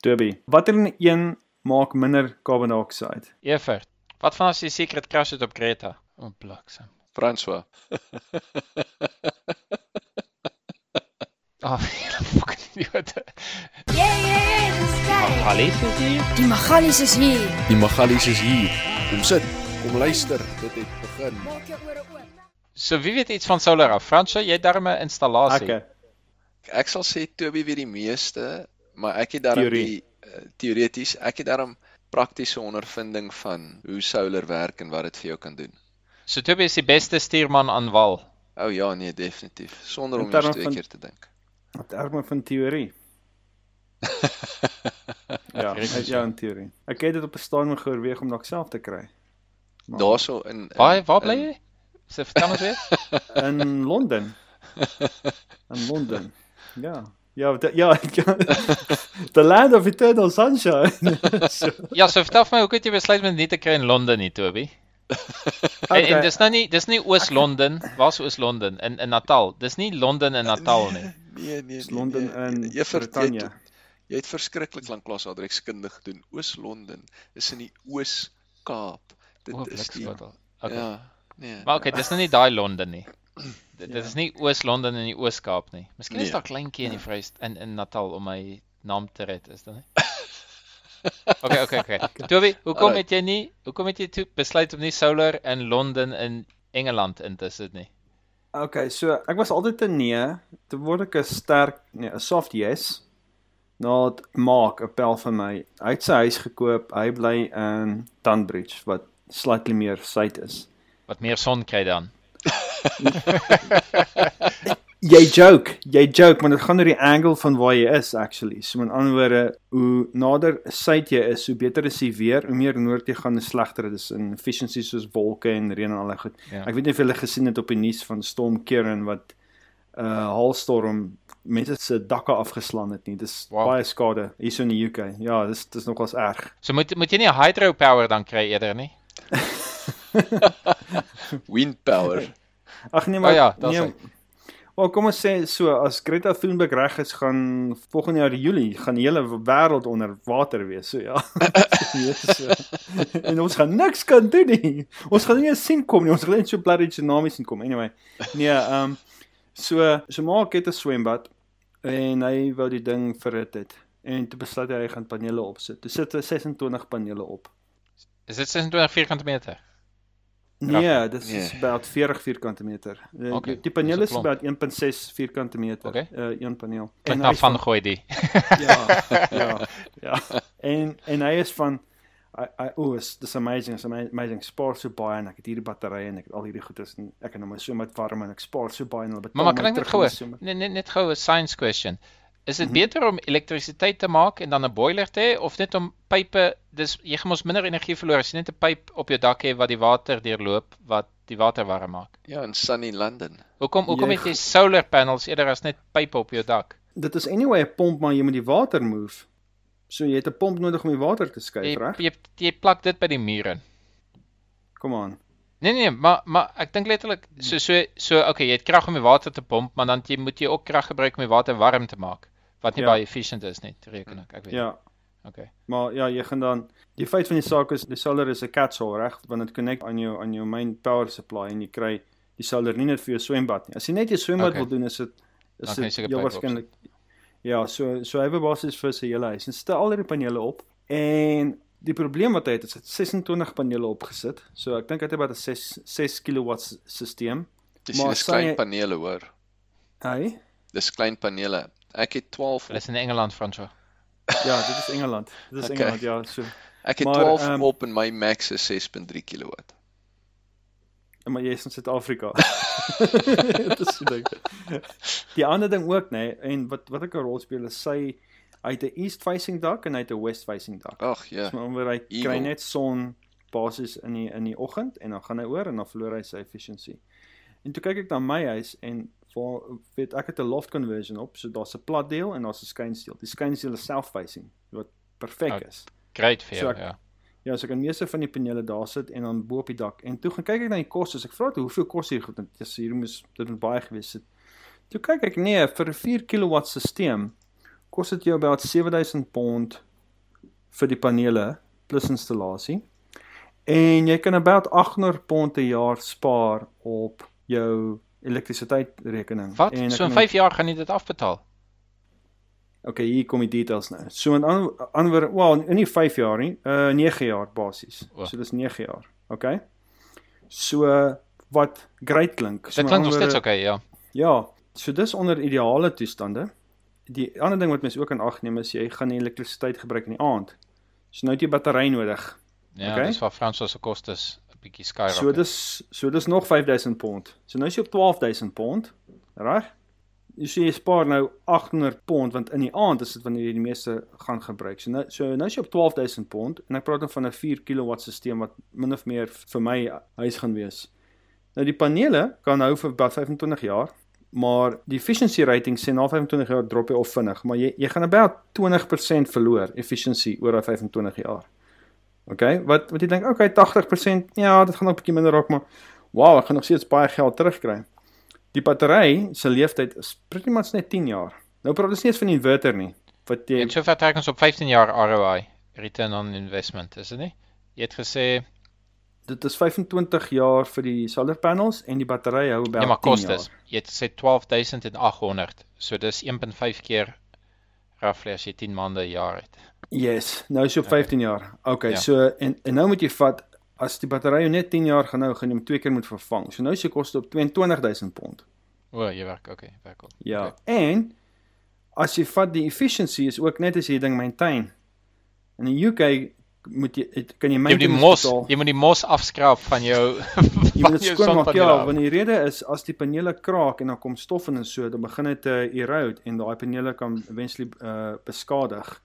Toby, watter een maak minder carbon dioxide? Evert. Wat van as jy secret crash het op Greta? O, oh, bliksem. François. Ah, oh, fucking idiote. Yeah, yeah, yeah, dis geil. Magalies is hier. Die Magalies is hier. Die Magalies is hier. Kom sit, kom luister. Dit het begin. Maak jou ore oop. So wie weet iets van solar af? Fransjo, jy het daarmee 'n installasie. Okay. Ek sal sê Toby weet die meeste, maar ek het daarom Theorie. die uh, teoreties, ek het daarom praktiese ondervinding van hoe solar werk en wat dit vir jou kan doen. So Toby is die beste stuurman aan wal. O oh, ja, nee, definitief, sonder In om eers terme twee van- keer te dink. Wat erg van teorie. Ja, so. ja, in teorie. Ek het dit op 'n stadium geoorweeg om dalk self te kry. Maar- Daarso in, in Waar waar bly in- jy? So vertel ons weer. In Londen. In Londen. Ja. Ja, de, ja. The land of eternal sunshine. so, Ja, so vertel vir my hoe het jy besluit om dit nie te kry in Londen nie, Toby? En, en dis nou nie dis nie Oos-Londen, waar's Oos-Londen? In in Natal. Dis nie Londen in Natal nie. Nee, nee, Dis Londen nee, in nee. Brittanje. Jy het verskriklik lank klasadrekskunde gedoen. Oos-Londen is in die Oos-Kaap. Dit O, is die. Okay. Ja, nee. Maar okay, dis nou nie daai Londen nie. Dit, dit Ja. is nie Oos-Londen in die Oos-Kaap nie. Miskien is Nee. daar kleintjie in die Vryst in in Natal om my naam te red, is dit nie? Okay, okay, okay. Toby, hoekom Alright. het jy nie hoekom het jy toe besluit om nie solar in Londen in Engeland in te sit nie? Okay, so ek was altyd 'n nee, toe word ek 'n sterk nee, 'n soft yes. Nou maak 'n pel vir my. Hy het sy huis gekoop. Hy bly in Tunbridge wat slightly meer suid is. Wat meer son kry dan? Jy joke, jy joke, maar dit gaan oor die angle van waar jy is actually. So met ander woorde, hoe nader suid jy is, hoe beter is die weer, hoe meer noord jy gaan, hoe slegter dit is in efficiency soos wolke en reën en al daai goed. Ja. Ek weet nie of julle gesien het op die nuus van Storm Kieran wat 'n uh, haalstorm mense se dakke afgeslaan het nie. Dis wow. baie skade hier so in die UK. Ja, dis dis nogals erg. So moet moet jy nie hydropower dan kry eerder nie? wind power. Ag nee, O maar ja, daar's nee. hy. Wel kom ons sê so as Greta Thunberg reg is gaan volgende jaar Julie gaan die hele wêreld onder water wees. So ja. Weet, so. en ons gaan niks kan doen nie. Ons gaan nie eens sien kom nie. Ons gaan net so bloody tsunamies sien kom. Anyway. Nee, ehm um, so so maak het 'n swembad en hy wou die ding verhit het en toe besluit hy hy gaan panele opsit. Toe sit hy 26 panele op. Is dit 26 vierkante meter? Nee, dit is Nee. about 40 vierkante meter. Oké, Okay, die dis paneel is klomp. about 1.6 vierkante meter. Oké. Uh een paneel. Klink hy na is van gooi die. ja, ja, ja. En en hy is van I I o, is dis amazing, is ama- amazing. Spaar so baie en ek het hierdie batterye en ek het al hierdie goedes en ek kan nou maar so met warm en ek spaar so baie en hulle betaal Maar maar my kan ek net terug gou somer. net net net gou 'n science question. Is dit Mhm. beter om elektrisiteit te maak en dan 'n boiler te hê of net om pype dis jy gaan mos minder energie verloor as jy net 'n pyp op jou dak het wat die water deurloop wat die water warm maak. Ja, in sunny London. Hoekom hoekom Jy het jy solar panels eerder as net pype op jou dak? Dit is anyway 'n pomp maar jy moet die water move. So jy het 'n pomp nodig om die water te Jy skuif, reg? jy, jy plak dit by die mure. Kom aan. Nee nee, maar maar ek dink letterlik so so so okay, jy het krag om die water te pomp, maar dan jy moet jy ook krag gebruik om die water warm te maak. Wat nie Ja. baie efficient is nie, reken ek. Ek weet. Ja. Okay. Maar ja, jy gaan dan die feit van die saak is die solar is 'n catch-all reg want dit connect aan jou aan jou main power supply en jy kry die solar nie net vir jou swembad nie. As jy net jou swembad Okay. wil doen is dit is jy dit heel pype waarskynlik Ja, so so hy het basies vir sy hele huis en stel al die panele op en die probleem wat hy het is hy het 26 panele opgesit. So ek dink hy het about 'n 6 6 kW stelsel. Dis Maar dis klein jy- panele hoor. Hy? Dis klein panele. Ek het 12 Hulle is in Engeland, Franco. Ja, dit is Engeland. Dit is Okay. Engeland ja, so. Ek het Maar, 12 ehm, op en my max is 6.3 kW. Maar jy is in Suid-Afrika. Dit is so ding. Die ander ding ook, nê, nee, en wat wat ek 'n rol speel is sy hy het 'n east facing dak en hy het 'n west facing dak. Ag ja. So omdat hy Evil. kry net son basies in die in die oggend en dan gaan hy oor en dan verloor hy sy efficiency. En toe kyk ek na my huis en vir weet ek het 'n loft conversion op, so daar's 'n plat deel en daar's 'n skuinsdeel. Die skuinsdeel is south facing wat perfek Ok. is. Great vir So jou, ek- ja. Ja, so ek kan meeste van die panele daar sit en dan bo op die dak. En toe gaan kyk ek na die koste. So ek vra toe hoeveel kos hier goed. en Dis hier moes dit moet baie gewees het. Toe kyk ek nee, vir 'n 4 kW stelsel kos dit jou about 7000 pond vir die panele plus installasie. En jy kan about 800 pond per jaar spaar op jou elektrisiteitsrekening. Wat? En So in kan- 5 jaar gaan jy dit afbetaal. Okay, hier kom die details nou. So in an- ander wel, nie 5 jaar nie, uh 9 jaar basies. O. So dis 9 jaar. Okay. So wat great klink. So Dit klink nog ander steeds okay, ja. Ja, so dis onder ideale toestande. Die ander ding wat mens ook in ag neem is jy gaan die elektrisiteit gebruik in die aand. So nou het jy battery nodig. Ja, Okay. dis waar Frans se kostes 'n bietjie skyrocket. So dis so dis nog 5000 pond. So nou is jy op 12000 pond, reg? Jy sê jy spaar nou 800 pond want in die aand is dit wanneer jy die meeste gaan gebruik. So nou so nou is jy op 12000 pond en ek praat dan van 'n 4 kW stelsel wat min of meer vir my huis gaan wees. Nou die panele kan hou vir about 25 jaar, maar die efficiency rating sê na 25 jaar drop hy of vinnig, maar jy jy gaan about 20% verloor efficiency oor daai 25 jaar. OK, wat wat jy dink, OK, 80%, ja, dit gaan nog 'n bietjie minder raak, maar wow, ek gaan nog steeds baie geld terugkry. Die battery se lewensduur is pretty much net 10 jaar. Nou praat ons nie eens van die inverter nie, wat jy En so ver trek ons op 15 jaar ROI, return on investment, is dit nie? Jy het gesê dit is 25 jaar vir die solar panels en die battery hou about ja, maar 10 kostes. jaar. Jy het gesê 12800. So dis 1.5 keer roughly as jy 10 maande 'n jaar het. Yes, nou is jy op 15 jaar. OK, Ja. so en en nou moet jy vat as die battery jou net 10 jaar gaan hou, gaan jy hom twee keer moet vervang. So nou is jy koste op 22000 pond. O, jy werk okay, werk op. Ja. Okay. En as jy vat die efficiency is ook net as jy ding maintain. In die UK moet jy het- kan jy Jy moet die mos, betaal. jy moet die mos afskraap van jou Jy moet dit skoonmaak ja, want die rede is as die panele kraak en dan kom stof in en so, dan begin dit te uh, erode en daai panele kan eventually uh, beskadig.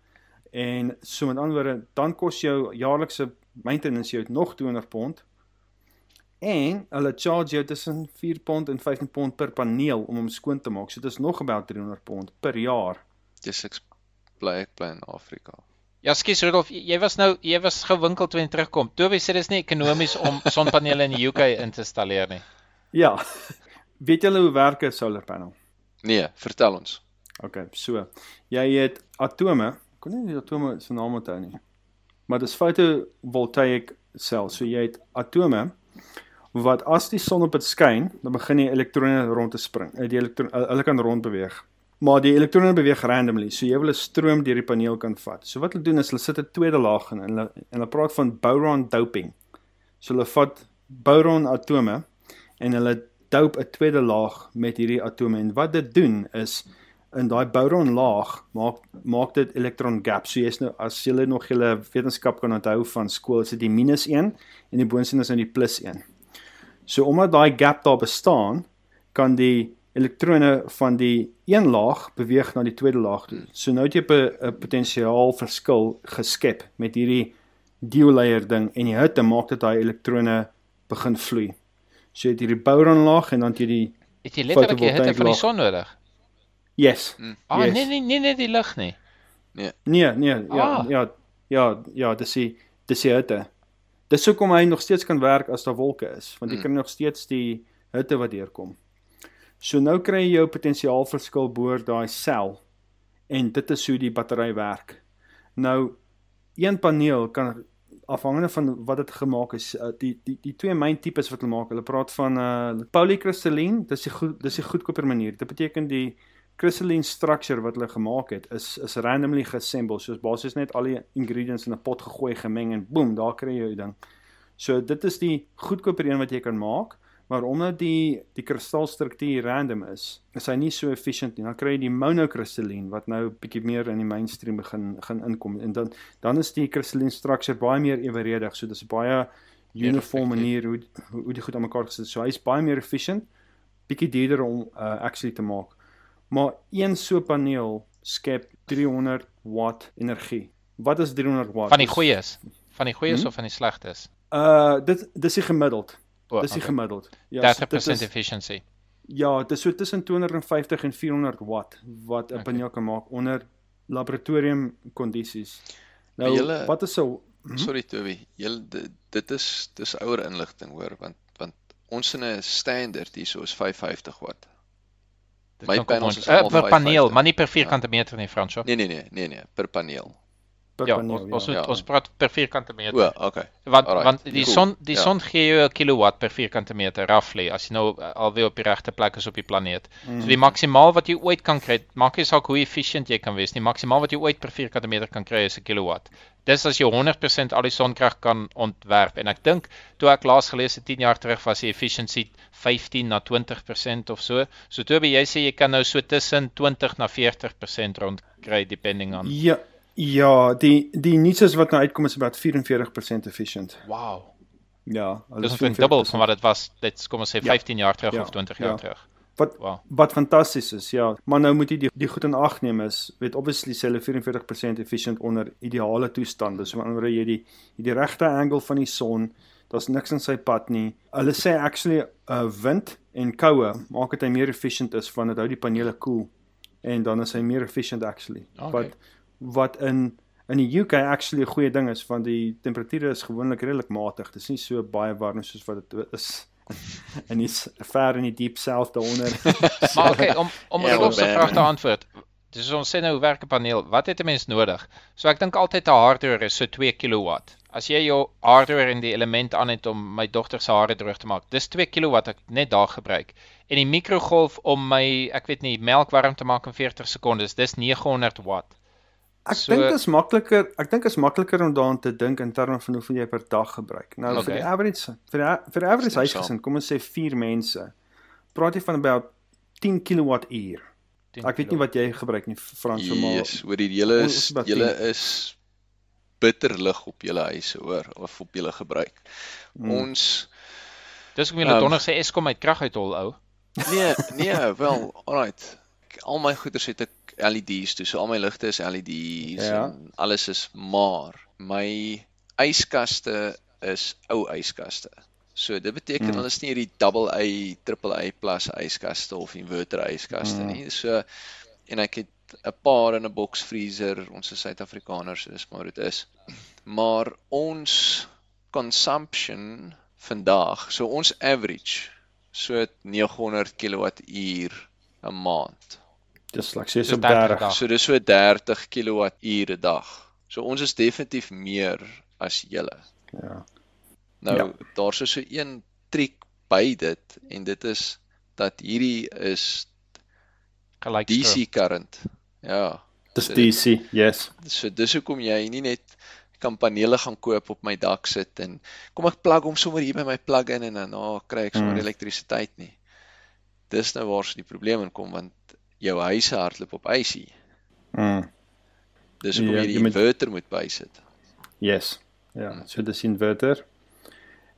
En so met ander woorde, dan kos jou jaarlikse maintenance jou nog 200 pond. En hulle charge jou tussen 4 pond en 15 pond per paneel om hom skoon te maak. So dit is nog about 300 pond per jaar. Dis ek bly ek bly in Afrika. Ja, skus Rudolf, jy was nou jy was gewinkel toe jy terugkom. Toby sê dis nie ekonomies om sonpanele in die UK in te installeer nie. Ja. Weet julle hoe werk 'n solar panel? Nee, vertel ons. OK, so jy het atome, kon nie die atome se naam onthou nie. Maar dis photovoltaic sel. So jy het atome wat as die son op dit skyn, dan begin die elektrone rond te spring. Eh, Die elektron hulle kan rond beweeg. Maar die elektrone beweeg randomly. So jy wil 'n stroom deur die paneel kan vat. So wat hulle doen is hulle sit 'n tweede laag in en hulle en hulle praat van boron doping. So hulle vat boron atome en hulle doop 'n tweede laag met hierdie atome en wat dit doen is in daai boron laag maak maak dit electron gap. So jy's nou as jy nog julle wetenskap kan onthou van skool, is dit die minus 1 en die boonste is nou die plus 1. So omdat daai gap daar bestaan, kan die elektrone van die een laag beweeg na die tweede laag toe. So nou het jy 'n potensiaal verskil geskep met hierdie dual-layer ding en die hitte maak dat daai elektrone begin vloei. So jy het hierdie boron laag en dan het jy die Het jy letterlik die hitte van die son nodig? yes. Ah, Yes. nee nee nee nee die lig nie. Nee, nee, ja, Ah. ja, ja, ja, dis die dis die hitte. Dis hoekom hy nog steeds kan werk as daar wolke is, want jy Mm. kry nog steeds die hitte wat deurkom. So nou kry jy jou potensiaalverskil boor daai sel en dit is hoe die battery werk. Nou een paneel kan afhangende van wat dit gemaak is, uh, die die die twee myn tipes wat hulle maak, hulle praat van uh polykristalline, dis die goed dis die goedkoper manier. Dit beteken die crystalline structure wat hulle gemaak het is is randomly geassemble soos basies net al die ingredients in 'n pot gegooi gemeng en boem daar kry jy jou ding. So dit is die goedkoper een wat jy kan maak, maar omdat die die kristalstruktuur random is, is hy nie so efficient nie. Dan kry jy die monocrystalline wat nou bietjie meer in die mainstream begin gaan inkom en dan dan is die crystalline structure baie meer eweredig. So dis 'n baie uniform manier hoe hoe hoe die goed aan mekaar gesit is. So hy's baie meer efficient, bietjie duurder om uh, actually te maak. Maar een so paneel skep 300 watt energie. Wat is 300 watt? Van die goeies. Van die goeies Hmm? of van die slegtes? Uh dit dis die gemiddeld. O, Dis die okay. gemiddeld. Ja, 30% dit is, efficiency. ja, dit is so tussen 250 en 400 watt wat 'n Okay. paneel kan maak onder laboratorium kondisies. Nou, julle- wat is so Mhm. Sorry Toby, jy dit, dit is dis ouer inligting hoor want want ons in 'n standaard hierso is 550 watt. Dit My panels ons- is uh, per paneel, 550. maar nie per vierkante meter nie, Fransjo. Nee nee nee nee nee per paneel. Ja, ons ons, ja. moet, Ja. ons praat per vierkante meter. O, okay. Want Alright, want die son die Ja. son gee jou 'n kilowatt per vierkante meter roughly as jy nou uh, alweer op die regte plek is op die planeet. Mm. So die maksimaal wat jy ooit kan kry, maak nie saak hoe efficient jy kan wees nie, maksimaal wat jy ooit per vierkante meter kan kry is 'n kilowatt. Dis as jy 100% al die sonkrag kan ontwerp en ek dink toe ek laas gelees het 10 jaar terug was die efficiency 15 na 20% of so. So Toby, jy sê jy kan nou so tussen 20 na 40% rond kry depending on. Ja, ja, die die nuus wat nou uitkom is about 44% efficient. Wow. Ja, hulle Dis is omtrent dubbel 44%. van wat dit was, dit kom ons sê Ja. 15 jaar terug Ja, of 20 ja. jaar terug. Wat Wow. wat fantasties is, ja. Maar nou moet jy die die goed in ag neem is, weet obviously sê hulle 44% efficient onder ideale toestande. So met ander woorde jy die die regte angle van die son, daar's niks in sy pad nie. Hulle sê actually uh wind en koue maak dit hy meer efficient is want dit hou die panele koel cool, en dan is hy meer efficient actually. Okay. Wat wat in in die UK actually 'n goeie ding is want die temperature is gewoonlik redelik matig. Dit is nie so baie warm soos wat dit is in die ver in die deep south daaronder. Maar okay, om om die laaste maar- vraag te antwoord. Dis ons sê nou hoe werk 'n paneel? Wat het 'n mens nodig? So ek dink altyd 'n hardware is so 2 kW. As jy jou hardware en die element aan het om my dogter se hare droog te maak, dis 2 kW ek net daar gebruik. En die mikrogolf om my, ek weet nie, melk warm te maak in 40 sekondes, dis 900 watt. Ek So- dink dit is makliker, ek dink is makliker om daaraan te dink in terme van hoeveel jy per dag gebruik. Nou Okay. vir die average vir die, vir die average Stem huisgesin, kom ons sê 4 mense, praat jy van about 10 kWh. 10 Ek weet nie wat jy gebruik nie Frans, so maar Yes, hoor die Ons is julle 10. is bitter lig op julle huise hoor of op julle gebruik. Mm. Ons Dis hoekom jy Ehm, donder sê Eskom uit krag uithol ou. nee, nee, wel, alright. Al my goeders het ek LED's toe, so al my ligte is LED's Ja. en alles is maar my yskaste is ou yskaste. So dit beteken Mm. hulle is nie hierdie double A, triple A plus yskaste of inverter yskaste Mm. nie. So en ek het 'n paar in 'n box freezer. Ons is Suid-Afrikaners, dis maar hoe dit is. Maar ons consumption vandag, so ons average so 900 kWh 'n maand. Dis like sê so 30 30. dae. So dis so 30 kWh 'n dag. So ons is definitief meer as julle. Ja. Nou Ja. daar's so 'n een triek by dit en dit is dat hierdie is Gelyk DC current. Ja. Dis DC, yes. So dis hoekom jy nie net kan panele gaan koop op my dak sit en kom ek plug hom sommer hier by my plug-in en dan oh, kry ek sommer Mm. elektrisiteit nie. Dis nou waar die probleem in kom want jou huise hardloop op ysie. Mm. Dis hoekom Ja, jy die jy moet- inverter moet bysit. Yes. Ja, so dis inverter.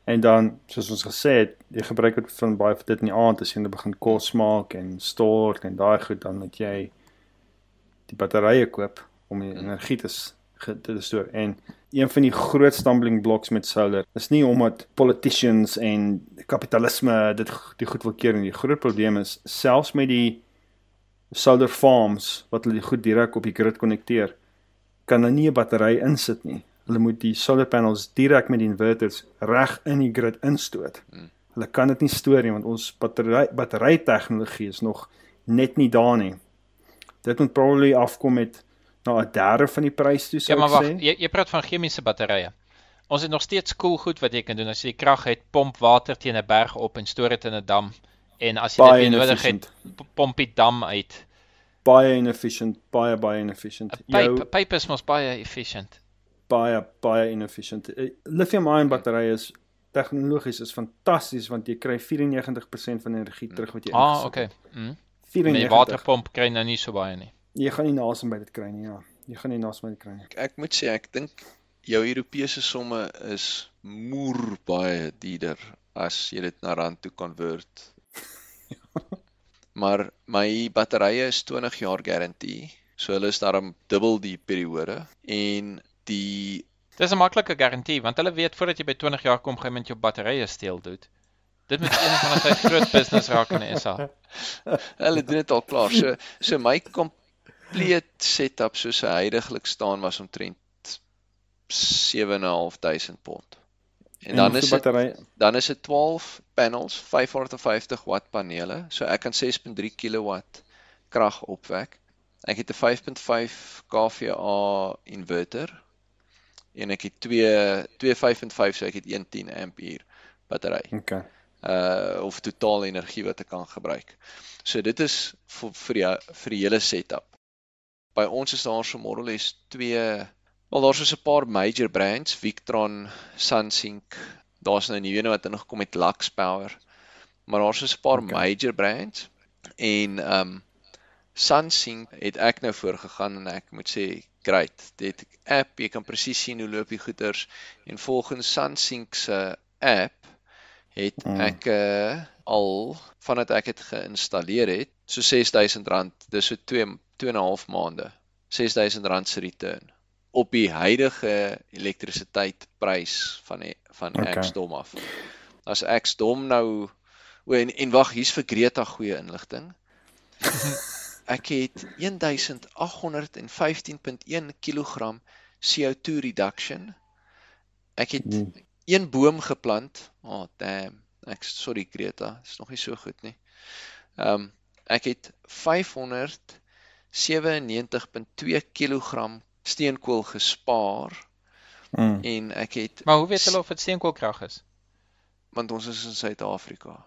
En dan soos ons gesê het, jy gebruik dit van baie vir dit in die aand as jy nou begin kos maak en stort en daai goed dan moet jy die batterye koop om die energie te te stoor. En een van die groot stumbling blocks met solar is nie omdat politicians en kapitalisme dit die goed wil keer nie. Die groot probleem is selfs met die solar farms wat hulle die goed direk op die grid konnekteer, kan hulle nie 'n battery insit nie. Hulle moet die solar panels direk met die inverters reg in die grid instoot. Hmm. Hulle kan dit nie stoor nie want ons battery battery tegnologie is nog net nie daar nie. Dit moet probably afkom met na 'n derde van die prys toe Ja, sou maar ek wag, sê. jy jy praat van chemiese batterye. Ons het nog steeds cool goed wat jy kan doen as jy die krag het, pomp water teen 'n berg op en stoor dit in 'n dam. En as jy Baie dit nodig het, pomp die dam uit. Baie inefficient, baie baie inefficient. 'n Pyp pyp is mos baie efficient. baie baie inefficient. Eh, Lithium-ion batterye is tegnologies is fantasties want jy kry 94% van energie terug wat jy Ah, ingesit okay. het. Mm. Met 94. die waterpomp kry jy nou nie so baie nie. Jy gaan nie nasem by dit kry nie, ja. Jy gaan nie nasem by dit kry nie. Ek moet sê ek dink jou Europese somme is moer baie duurder as jy dit na rand toe convert. maar my batterye is 20 jaar garantie. So hulle is daarom dubbel die periode en die Dis 'n maklike garantie want hulle weet voordat jy by 20 jaar kom gaan met jou batterye steel doen. Dit moet een van tyd groot business raak in SA. hulle doen dit al klaar. So so my complete setup soos hy huidigelik staan was omtrent 7.500 pond. En dan is dit dan is dit 12 panels, 550 watt panele. So ek kan 6.3 kilowatt krag opwek. Ek het 'n 5.5 kVA inverter en ek het twee twee 5.5 so ek het een 10 ampere battery. Okay. uh of totaal energie wat ek kan gebruik. So dit is vir vir die vir die hele setup. By ons is daar so more or less twee wel daar's so 'n paar major brands, Victron, Sunsync. Daar's nou 'n nuwe een wat ingekom het Lux Power. Maar daar's so 'n paar Okay. major brands en um Sunsync het ek nou voorgegaan en ek moet sê great. Dit app, jy kan presies sien hoe loop die goeders en volgens Sunsync se app het Mm. ek uh, al vandat ek dit geïnstalleer het, so R6000, dis so 2 2 en 'n half maande. R6000 se return op die huidige elektrisiteitprys van die, van Okay. Exdom af. As Exdom nou o en, en wag, hier's vir Greta goeie inligting. Ek het 1815.1 kg CO2 reduction. Ek het Mm. een boom geplant. Oh damn. Ek sorry Greta, dis nog nie so goed nie. Ehm um, ek het 597.2 kg steenkool gespaar Mm. en ek het Maar hoe weet hulle of dit steenkoolkrag is? want ons is in Suid-Afrika.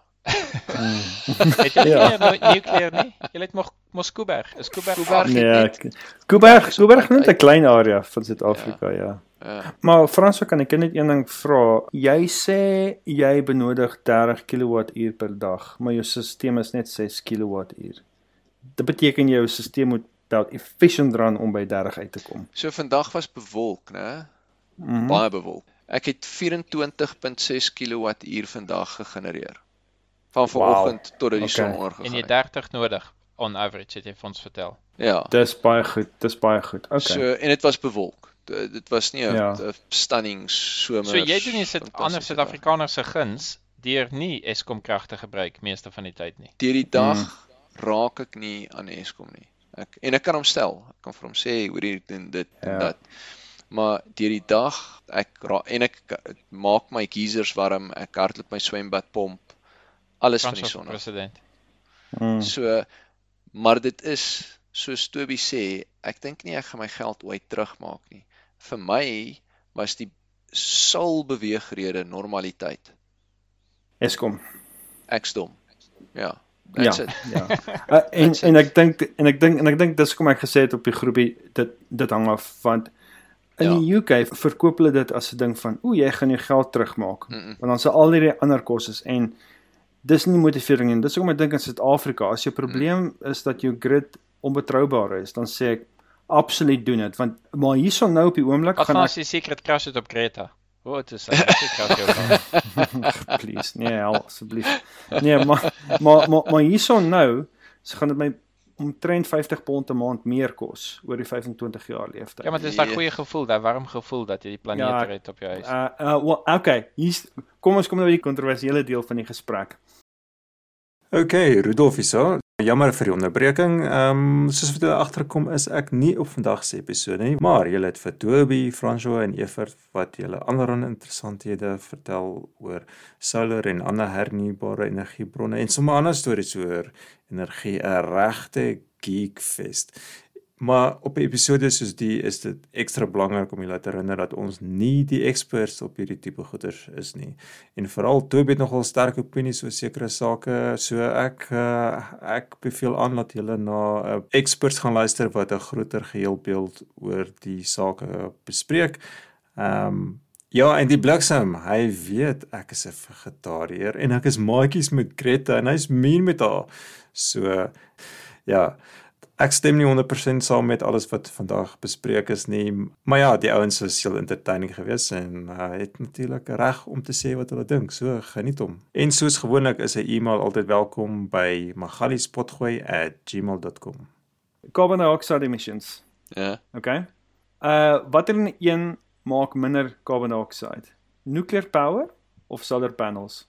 Mm. Het julle Ja. nie meer nukleer nie? Julle het mos mos Kuiberg. Is Kuiberg Kuiberg af? het Nee, net- ek- Kuiberg, is op Kuiberg pad net 'n klein area van Suid-Afrika, ja. Ja. Maar Frans, kan ek net een ding vra? Jy sê jy benodig 30 kWh per dag, maar jou stelsel is net 6 kWh. Dit beteken jou stelsel moet wel efficient run om by 30 uit te kom. So vandag was bewolk, né? Mhm. Baie bewolk. Ek het 24.6 kWh vandag gegenereer. Van vanoggend tot dit die son Okay. ondergegaan En jy het. 30 nodig on average het jy vir ons vertel. Ja. Dis baie goed, dis baie goed. Okay. So en dit was bewolk. Dit was nie 'n Ja. stunning somer. So jy doen nie sit ander. Suid-Afrikaners se guns deur nie Eskom krag te gebruik meeste van die tyd nie. Deur die dag Mm. raak ek nie aan Eskom nie. Ek en ek kan hom stel. Ek kan vir hom sê hoor hier doen dit en Ja. dat. Maar deur die dag ek ra- en ek, maak my geysers warm, ek hardloop my swembad pomp. Alles van die son af. president. Mm. So maar dit is soos Toby sê, ek dink nie ek gaan my geld ooit terugmaak nie. Vir my was die sal beweegrede normaliteit. Eskom. Ek stom. Ja. Ja, That's it. ja. Uh, en en ek dink en ek dink en ek dink dis kom ek gesê het op die groepie dit dit hang af want in Ja. die UK verkoop hulle dit as 'n ding van o, jy gaan jou geld terugmaak. Mm -mm. Want dan se al hierdie ander kostes en dis nie motivering nie. Dis hoekom ek dink in Suid-Afrika as jou probleem is dat jou grid onbetroubaar is, dan sê ek absoluut doen dit want maar hierso nou op die oomblik gaan as die secret crash het op Greta? O, dit is 'n secret crash. please nee hel, asseblief. Nee, maar maar maar, maar hierso nou, so gaan dit my omtrent 50 pond 'n maand meer kos oor die 25 jaar leeftyd. Ja, maar dit is daai Nee. goeie gevoel, daai warm gevoel dat jy die planeet Ja, red op jou huis. Uh uh well, okay, hier's kom ons kom nou by die kontroversiële deel van die gesprek. OK, Rudolf hierso. Jammer vir die onderbreking. Ehm um, soos wat julle agterkom is ek nie op vandag se episode nie, maar julle het vir Toby, François en Evert wat julle ander interessanthede vertel oor solar en ander hernubare energiebronne en sommer ander stories oor energie, 'n regte geekfest. Maar op episode soos die is dit ekstra belangrik om julle te herinner dat ons nie die experts op hierdie tipe goeders is nie. En veral Toby het nogal sterk opinies oor sekere sake, so ek uh, ek beveel aan dat julle na uh, experts gaan luister wat 'n groter geheelbeeld oor die sake bespreek. Ehm um, Ja, en die bliksem, hy weet ek is 'n vegetariër en ek is maatjies met Greta en hy's mean met haar. So ja, ek stem nie 100% saam met alles wat vandag bespreek is nie, maar ja, die ouens is heel entertaining geweest en uh, het natuurlik reg om te sê wat hulle dink. So geniet hom. En soos gewoonlik is 'n e-mail altyd welkom by magaliespotgooi@gmail.com. Carbon dioxide emissions. Ja. Okay. Uh watter een maak minder carbon dioxide? Nuclear power of solar panels?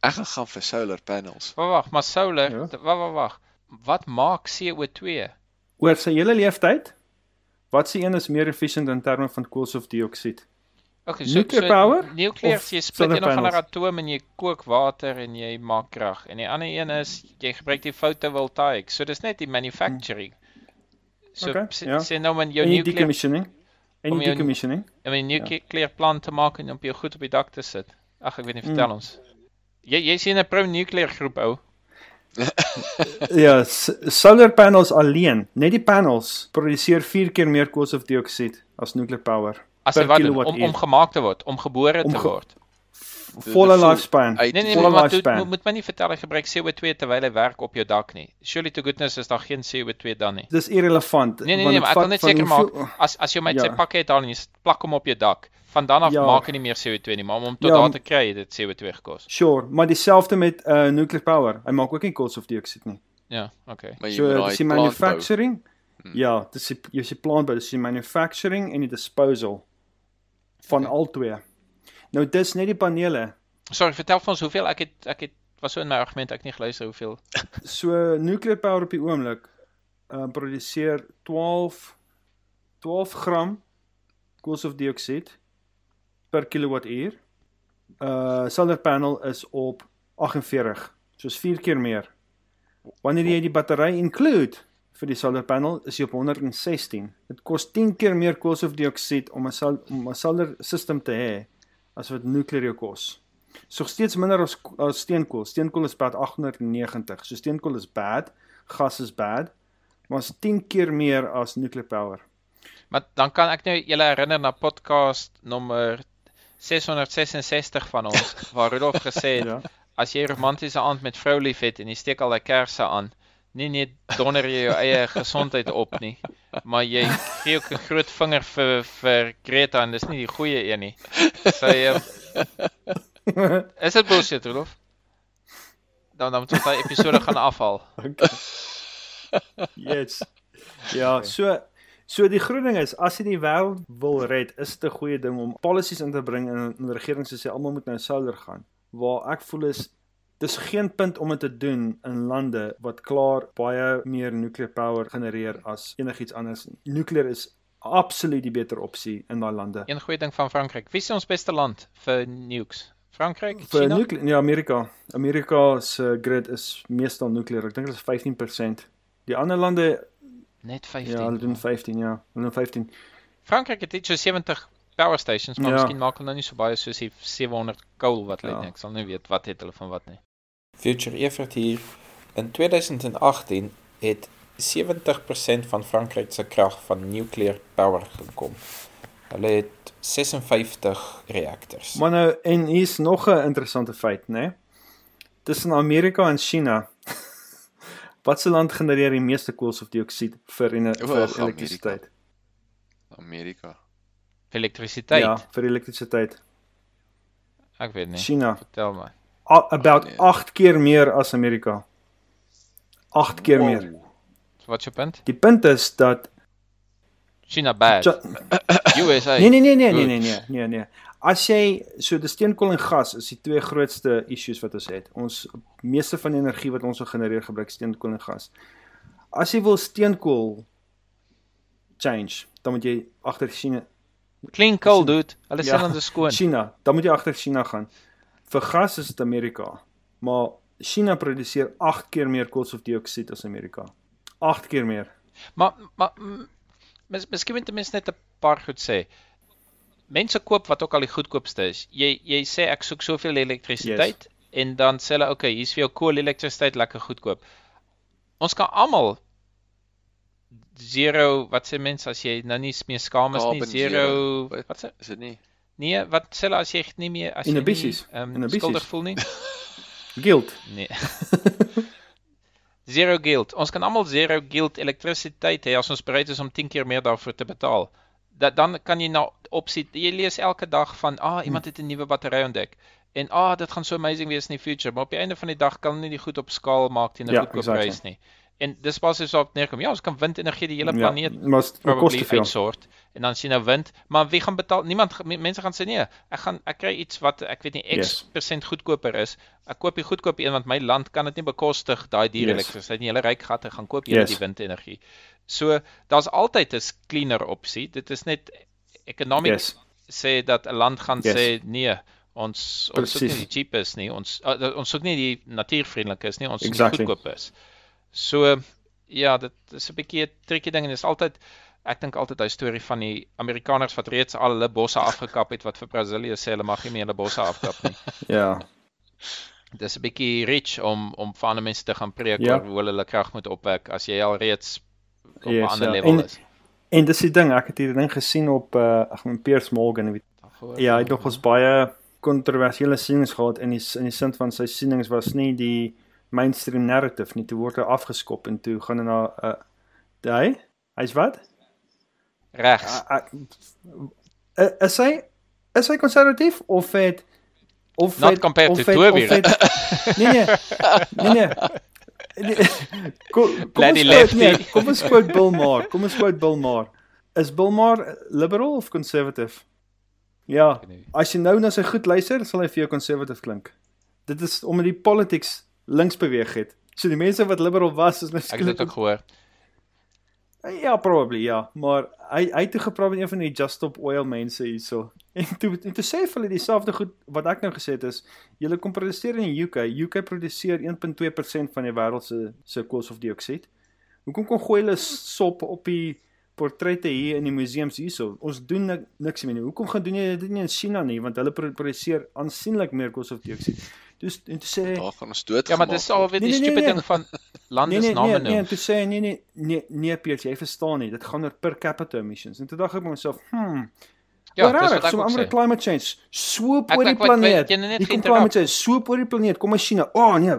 Ek gaan gaan vir solar panels. Wag, wag, maar solar, Ja. wag, wag, wag. Wat maak CO2? Oor sy hele leeftyd, wat se een is meer efficient in terme van koolstofdioksied? Okay, so Nuclear so power Nuclear jy split een ander panels? atoom en jy kook water en jy maak krag. En die ander een is jy gebruik die fotovoltaïek. So dis net die manufacturing. So Okay, sê ja. sê nou man jou En die nuclear decommissioning? En Om die jou- decommissioning. om 'n nuclear plant te maak en op jou goed op die dak te sit. Ag, ek weet nie, vertel Mm. ons. Jy jy sien 'n pro-nuclear groep ou. Ja, solar panels alleen, net die panels produseer 4 keer meer koolstofdioksied as nuclear power. As Per hy wat om om gemaak te word, om gebore te Omge- word. Volle lifespan. uit- Nee nee, volle maar moet, lifespan. moet, moet my nie vertel hy gebruik CO2 terwyl hy werk op jou dak nie. Surely to goodness is daar geen CO2 dan nie. Dis irrelevant. Nee nee want nee, maar ek wil net seker maak as as jy met sy Ja. pakke uithaal en jy plak hom op jou dak, van dan af Ja. maak hy nie meer CO2 nie, maar om hom tot Ja, daar te kry het dit CO2 gekos. Sure, maar dieselfde met uh nuclear power. Hy maak ook nie koolstofdioksied nie. Ja, okay. Maar jy So moet dis die manufacturing. Hmm. Ja, dis die jy se plant bou, dis die manufacturing en die disposal van Okay. al twee. Nou dis net die panele. Sorry, vertel vir ons hoeveel ek het ek het was so in my argument ek nie geluister hoeveel. So nuclear power op die oomblik uh produseer 12 12 gram koolstofdioksied per kilowattuur. Uh solar panel is op 48, soos 4 keer meer. Wanneer jy die battery include vir die solar panel, is jy op 116. Dit kos 10 keer meer koolstofdioksied om 'n om 'n solar system te hê as wat nuclear jou kos. So steeds minder as as steenkool. Steenkool is bad 890. So steenkool is bad, gas is bad, maar is 10 keer meer as nuclear power. Maar dan kan ek nou julle herinner na podcast nommer 666 van ons waar Rudolf gesê het Ja. as jy romantiese aand met vrou lief het en jy steek al daai kersse aan, nie net donder jy jou eie gesondheid op nie, maar jy gee ook 'n groot vinger vir vir Greta en dis nie die goeie een nie. Sy um, is dit bullshit, Rudolf? Dan dan moet ons daai episode gaan afhaal. Yes. Ja, so so die groot ding is as jy die wêreld wil red, is dit 'n goeie ding om policies in te bring en, en regerings te sê almal moet nou solar gaan. Waar ek voel is dis geen punt om dit te doen in lande wat klaar baie meer nuclear power genereer as enigiets anders. Nuclear is absoluut die beter opsie in daai lande. Een goeie ding van Frankryk. Wie is ons beste land vir nukes? Frankryk, Vir China? nuclear, ja, Amerika. Amerika se grid is meestal nuclear. Ek dink dit is 15%. Die ander lande, Net 15. ja, hulle doen 15, ja. Hulle doen 15. Frankryk het iets so 70 power stations, maar Ja. miskien maak hulle nou nie so baie soos die 700 coal wat hulle Ja. het nie. Ek sal nie weet wat het hulle van wat nie. Future Evert hier. In 2018 het 70% van Frankryk se krag van nuclear power gekom. Hulle het 56 reaktors. Maar nou en hier's nog 'n interessante feit, né? Nee? Tussen Amerika en China. Watse land genereer die meeste koolstofdioksied vir ene, O, vir elektrisiteit? Amerika. Vir elektrisiteit. Ja, vir elektrisiteit. Ek weet nie. China. Vertel my. About nee. 8 keer meer as Amerika. 8 keer meer. So wat is jou punt? Die punt is dat China bad. Cha USA. Nee nee nee nee nee nee nee nee nee. As jy so die steenkool en gas is die twee grootste issues wat ons het. Ons meeste van die energie wat ons genereer gebruik steenkool en gas. As jy wil steenkool change, dan moet jy agter China Clean coal dude. Hulle Ja. sê dan dis skoon. China, dan moet jy agter China gaan. Vir gas is dit Amerika, maar China produseer 8 keer meer koolstofdioksied as Amerika. 8 keer meer. Maar maar mis, miskien moet mense net 'n paar goed sê. Mense koop wat ook al die goedkoopste is. Jy jy sê ek soek soveel elektrisiteit yes. en dan sê hulle okay, hier's vir jou kool elektrisiteit lekker goedkoop. Ons kan almal zero wat sê mense as jy nou nie meer skaam is nie Carbon zero zero. Wat? wat sê Is dit nie? Nee wat sê hulle as jy nie meer as jy nie Inhibisies. um, Inhibisies. skuldig voel nie Guilt. Nee. zero guilt. Ons kan almal zero guilt elektrisiteit hê as ons bereid is om 10 keer meer daarvoor te betaal. Dat dan kan jy nou opsie jy lees elke dag van ah iemand het 'n nuwe battery ontdek en ah dit gaan so amazing wees in die future, maar op die einde van die dag kan hulle nie die goed op skaal maak teen 'n Ja, goedkoop exactly. prys nie. En dis basies waarop dit neerkom. Ja, ons kan windenergie die hele Ja, planeet kos probably uitsort en dan sien nou wind, maar wie gaan betaal? Niemand mense gaan sê nee, ek gaan ek kry iets wat ek weet nie X Yes. persent goedkoper is. Ek koop die goedkoop een want my land kan dit nie bekostig daai duur Yes. elektrisiteit nie. Hulle ryk gatte gaan koop julle Yes. die windenergie. So daar's altyd 'n cleaner opsie. Dit is net economics Yes. sê dat 'n land gaan Yes. sê nee, ons ons soek nie die cheapest nie. Ons uh, ons soek nie die natuurvriendelikes nie, ons soek Exactly. die goedkoop is. So ja, dit is 'n bietjie 'n tricky ding en dis altyd ek dink altyd daai storie van die Amerikaners wat reeds al hulle bosse afgekap het wat vir Brasilië sê hulle mag nie meer hulle bosse afkap nie. Ja. Dis 'n bietjie rich om om vir ander mense te gaan preek Ja. oor hoe hulle hulle krag moet opwek as jy al reeds op 'n Yes, ander ja. level En- is. En dis die ding, ek het hierdie ding gesien op uh ag men Piers Morgan, weet Ja, hy het nog ons baie kontroversiële sienings gehad in die in die sin van sy sienings was nie die mainstream narrative nie. Toe word hy afgeskop en toe gaan hy na 'n uh, hy hy's wat? regs. Uh, uh, is hy is hy konservatief of het of Not het, compared of to het- Nee nee. Nee nee. Nee, Kom kom ons quote, nee, kom ons quote Bill Maher. Kom ons quote Bill Maher. Is Bill Maher liberal of conservative? Ja, as jy nou na sy goed luister, sal hy vir jou conservative klink. Dit is omdat die politics links beweeg het. So die mense wat liberal was is Ek het dit ook gehoor. Ja, probably ja, maar hy hy het toe gepraat met een van die Just Stop Oil mense hierso. En toe en toe sê hulle dieselfde goed wat ek nou gesê het is, julle kom produseer in die UK. UK produseer 1.2% van die wêreld se se koolstofdioksied. Hoekom kom gooi hulle sop op die portrette hier in die museums hierso? Ons doen nik, niks meer nie. Hoekom gaan doen jy dit nie in China nie want hulle pro- produseer aansienlik meer koolstofdioksied. Dus en toe sê Daar gaan ons dood Ja, maar dis alweer die Nee, nee, nee, stupid nee. ding van lande Nee se nee name nee, noem. nee, en toe sê nee nee nee nee Piers, jy verstaan nie. Dit gaan oor per capita emissions. En toe dink ek by myself, hmm, Ja, dis wat ek so ook amper sê. climate change. Swoop oor die ek- ek- planeet. jy net kom geïnterrupt. climate change, swoop oor die planeet. Kom as China. O oh, nee,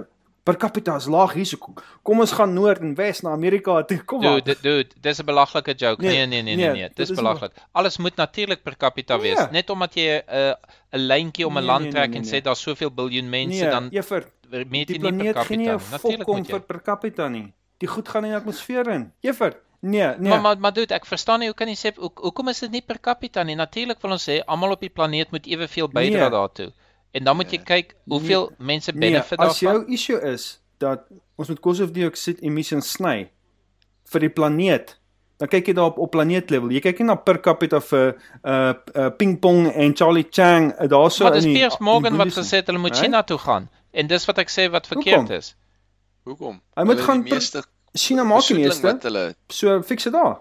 per capita is laag hier. So kom- kom ons gaan noord en wes na Amerika toe. Kom Dude, dit dude, dis 'n belaglike joke. Nee, Nee, nee, nee, nee, nee, nee. dit Dis is belaglik. Alles moet natuurlik per capita Nee. wees. Net omdat jy 'n uh, 'n lyntjie om 'n Nee, land nee, trek nee, en nee, sê nee. daar's soveel biljoen mense nee, dan meet die jy nie per capita nie. Natuurlik moet jy. vir per capita nie. Die goed gaan in die atmosfeer in. Juffrou, nee, nee. Maar maar maar dude, ek verstaan nie hoe kan jy sê hoe, hoekom is dit nie per capita nie? Natuurlik wil ons sê almal op die planeet moet eweveel bydra Nee. daartoe. En dan moet jy kyk hoeveel mense benefit nee, as daarvan. jou issue is dat ons met koolstofdioksied emissions sny vir die planeet, dan kyk jy daar op op planeetlevel. Jy kyk nie na per capita vir uh, uh ping pong en Charlie Chang uh, daarso in die Piers Morgan wat gesê het hulle moet Right? China toe gaan. En dis wat ek sê wat verkeerd Hoekom? is. Hoekom? Hy moet Hulle gaan meeste China maak die meeste. wat hulle So fix dit daar.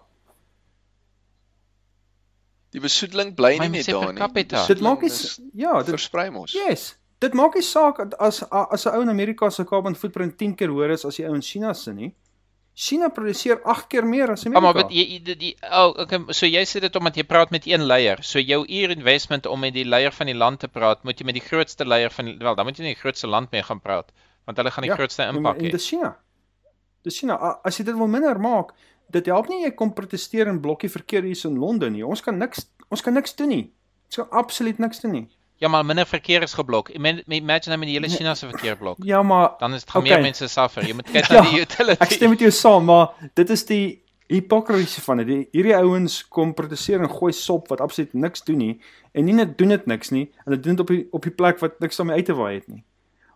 Die besoedeling bly nie net daar nie. Dit maak nie ja, dit versprei mos. yes. Dit maak nie saak as as 'n ou in Amerika se carbon footprint 10 keer hoër is as die ou in China se nie. China produseer 8 keer meer as Ja, Amerika. maar weet jy die, die oh, okay, so jy sê dit omdat jy praat met een leier. So jou uur investment om met die leier van die land te praat, moet jy met die grootste leier van die, wel, dan moet jy nie die grootste land mee gaan praat, want hulle gaan die grootste en- impak hê. dis China. Dis China. As jy dit wil minder maak, dit help nie jy kom proteseer in blokkie verkeer hier in Londen nie. Ons kan niks ons kan niks doen nie. Ons kan absoluut niks doen nie. Ja, maar minder verkeer is geblok. Ima- Imagine nou met die hele China se verkeer blok. Ja, maar Dan is dit gaan Okay. meer mense suffer. Jy moet kyk Ja, na die utility. ek stem met jou saam, maar dit is die hipokrisiese van dit. Die- Hierdie ouens kom proteseer en gooi sop wat absoluut niks doen nie en nie net doen dit niks nie, hulle doen dit op die op die plek wat niks daarmee uit te waai het nie.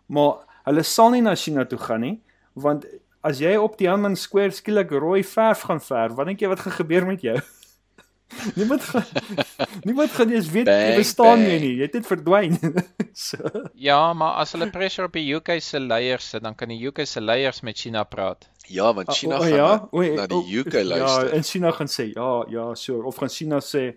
Maar hulle sal nie na China toe gaan nie, want as jy op die Tiananmen Square skielik rooi verf gaan verf, wat dink jy wat gaan gebeur met jou? niemand gaan niemand gaan eens weet jy bestaan bang. nie nie. Jy het net verdwyn. so. Ja, maar as hulle pressure op die UK se leiers sit, dan kan die UK se leiers met China praat. Ja, want China Ah, o, gaan ja? na, O, na o, die UK Ja, luister. en China gaan sê ja, ja, so of gaan China sê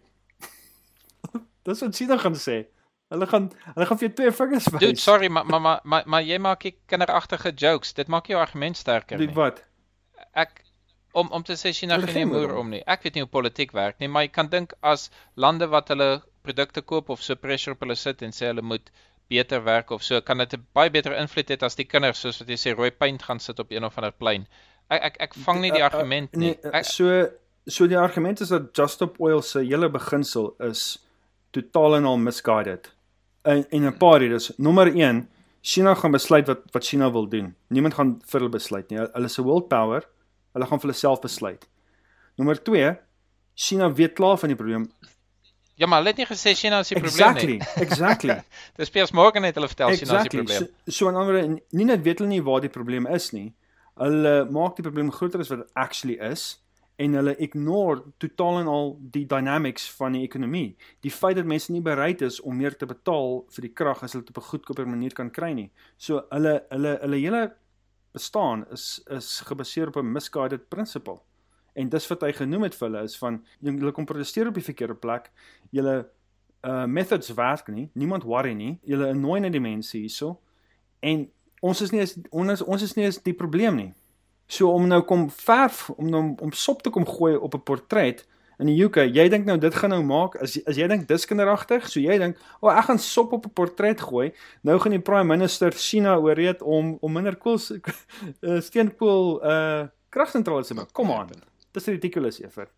Dis wat China gaan sê. Hulle gaan hulle gaan vir jou twee vingers wys. Dude, sorry, maar maar maar maar, maar jy maak hier kinderagtige jokes. Dit maak jou argument sterker Dit nie. wat? Ek om om te sê China Hulle gee nie gee moer om nie. Ek weet nie hoe politiek werk nie, maar jy kan dink as lande wat hulle produkte koop of so pressure op hulle sit en sê hulle moet beter werk of so, kan dit 'n baie beter invloed hê as die kinders soos wat jy sê rooi paint gaan sit op een of ander plein. Ek ek ek vang nie die Uh, uh, argument nie. Nee, uh, Ek, so so die argument is dat Just Stop Oil se hele beginsel is totaal en al misguided. En en 'n paar redes. Nommer 1, China gaan besluit wat wat China wil doen. Niemand gaan vir hulle besluit nie. Hulle is 'n world power. Hulle gaan vir hulle self besluit. Nommer 2, China weet klaar van die probleem. ja, maar hulle het nie gesê China is die probleem Exactly, nie. exactly. Dis Piers Morgan het hulle vertel China is die Exactly. probleem. So, so in ander nie net weet hulle nie waar die probleem is nie. Hulle maak die probleem groter as wat dit actually is en hulle ignore totaal en al die dynamics van die ekonomie. Die feit dat mense nie bereid is om meer te betaal vir die krag as hulle dit op 'n goedkoper manier kan kry nie. So hulle hulle hulle hele bestaan is is gebaseer op 'n misguided principle. En dis wat hy genoem het vir hulle is van julle kom protesteer op die verkeerde plek. Julle uh methods werk nie. Niemand worry nie. Julle annoy net die mense hierso. En ons is nie eens ons ons is nie eens die probleem nie. So om nou kom verf om nou om sop te kom gooi op 'n portret in die UK, jy dink nou dit gaan nou maak as as jy dink dis kinderagtig, so jy dink, "O, oh, ek gaan sop op 'n portret gooi." Nou gaan die prime minister China ooreed om om minder kool uh, steenkool uh kragsentrale te maak. Kom aan. Dis ridiculous, Ever.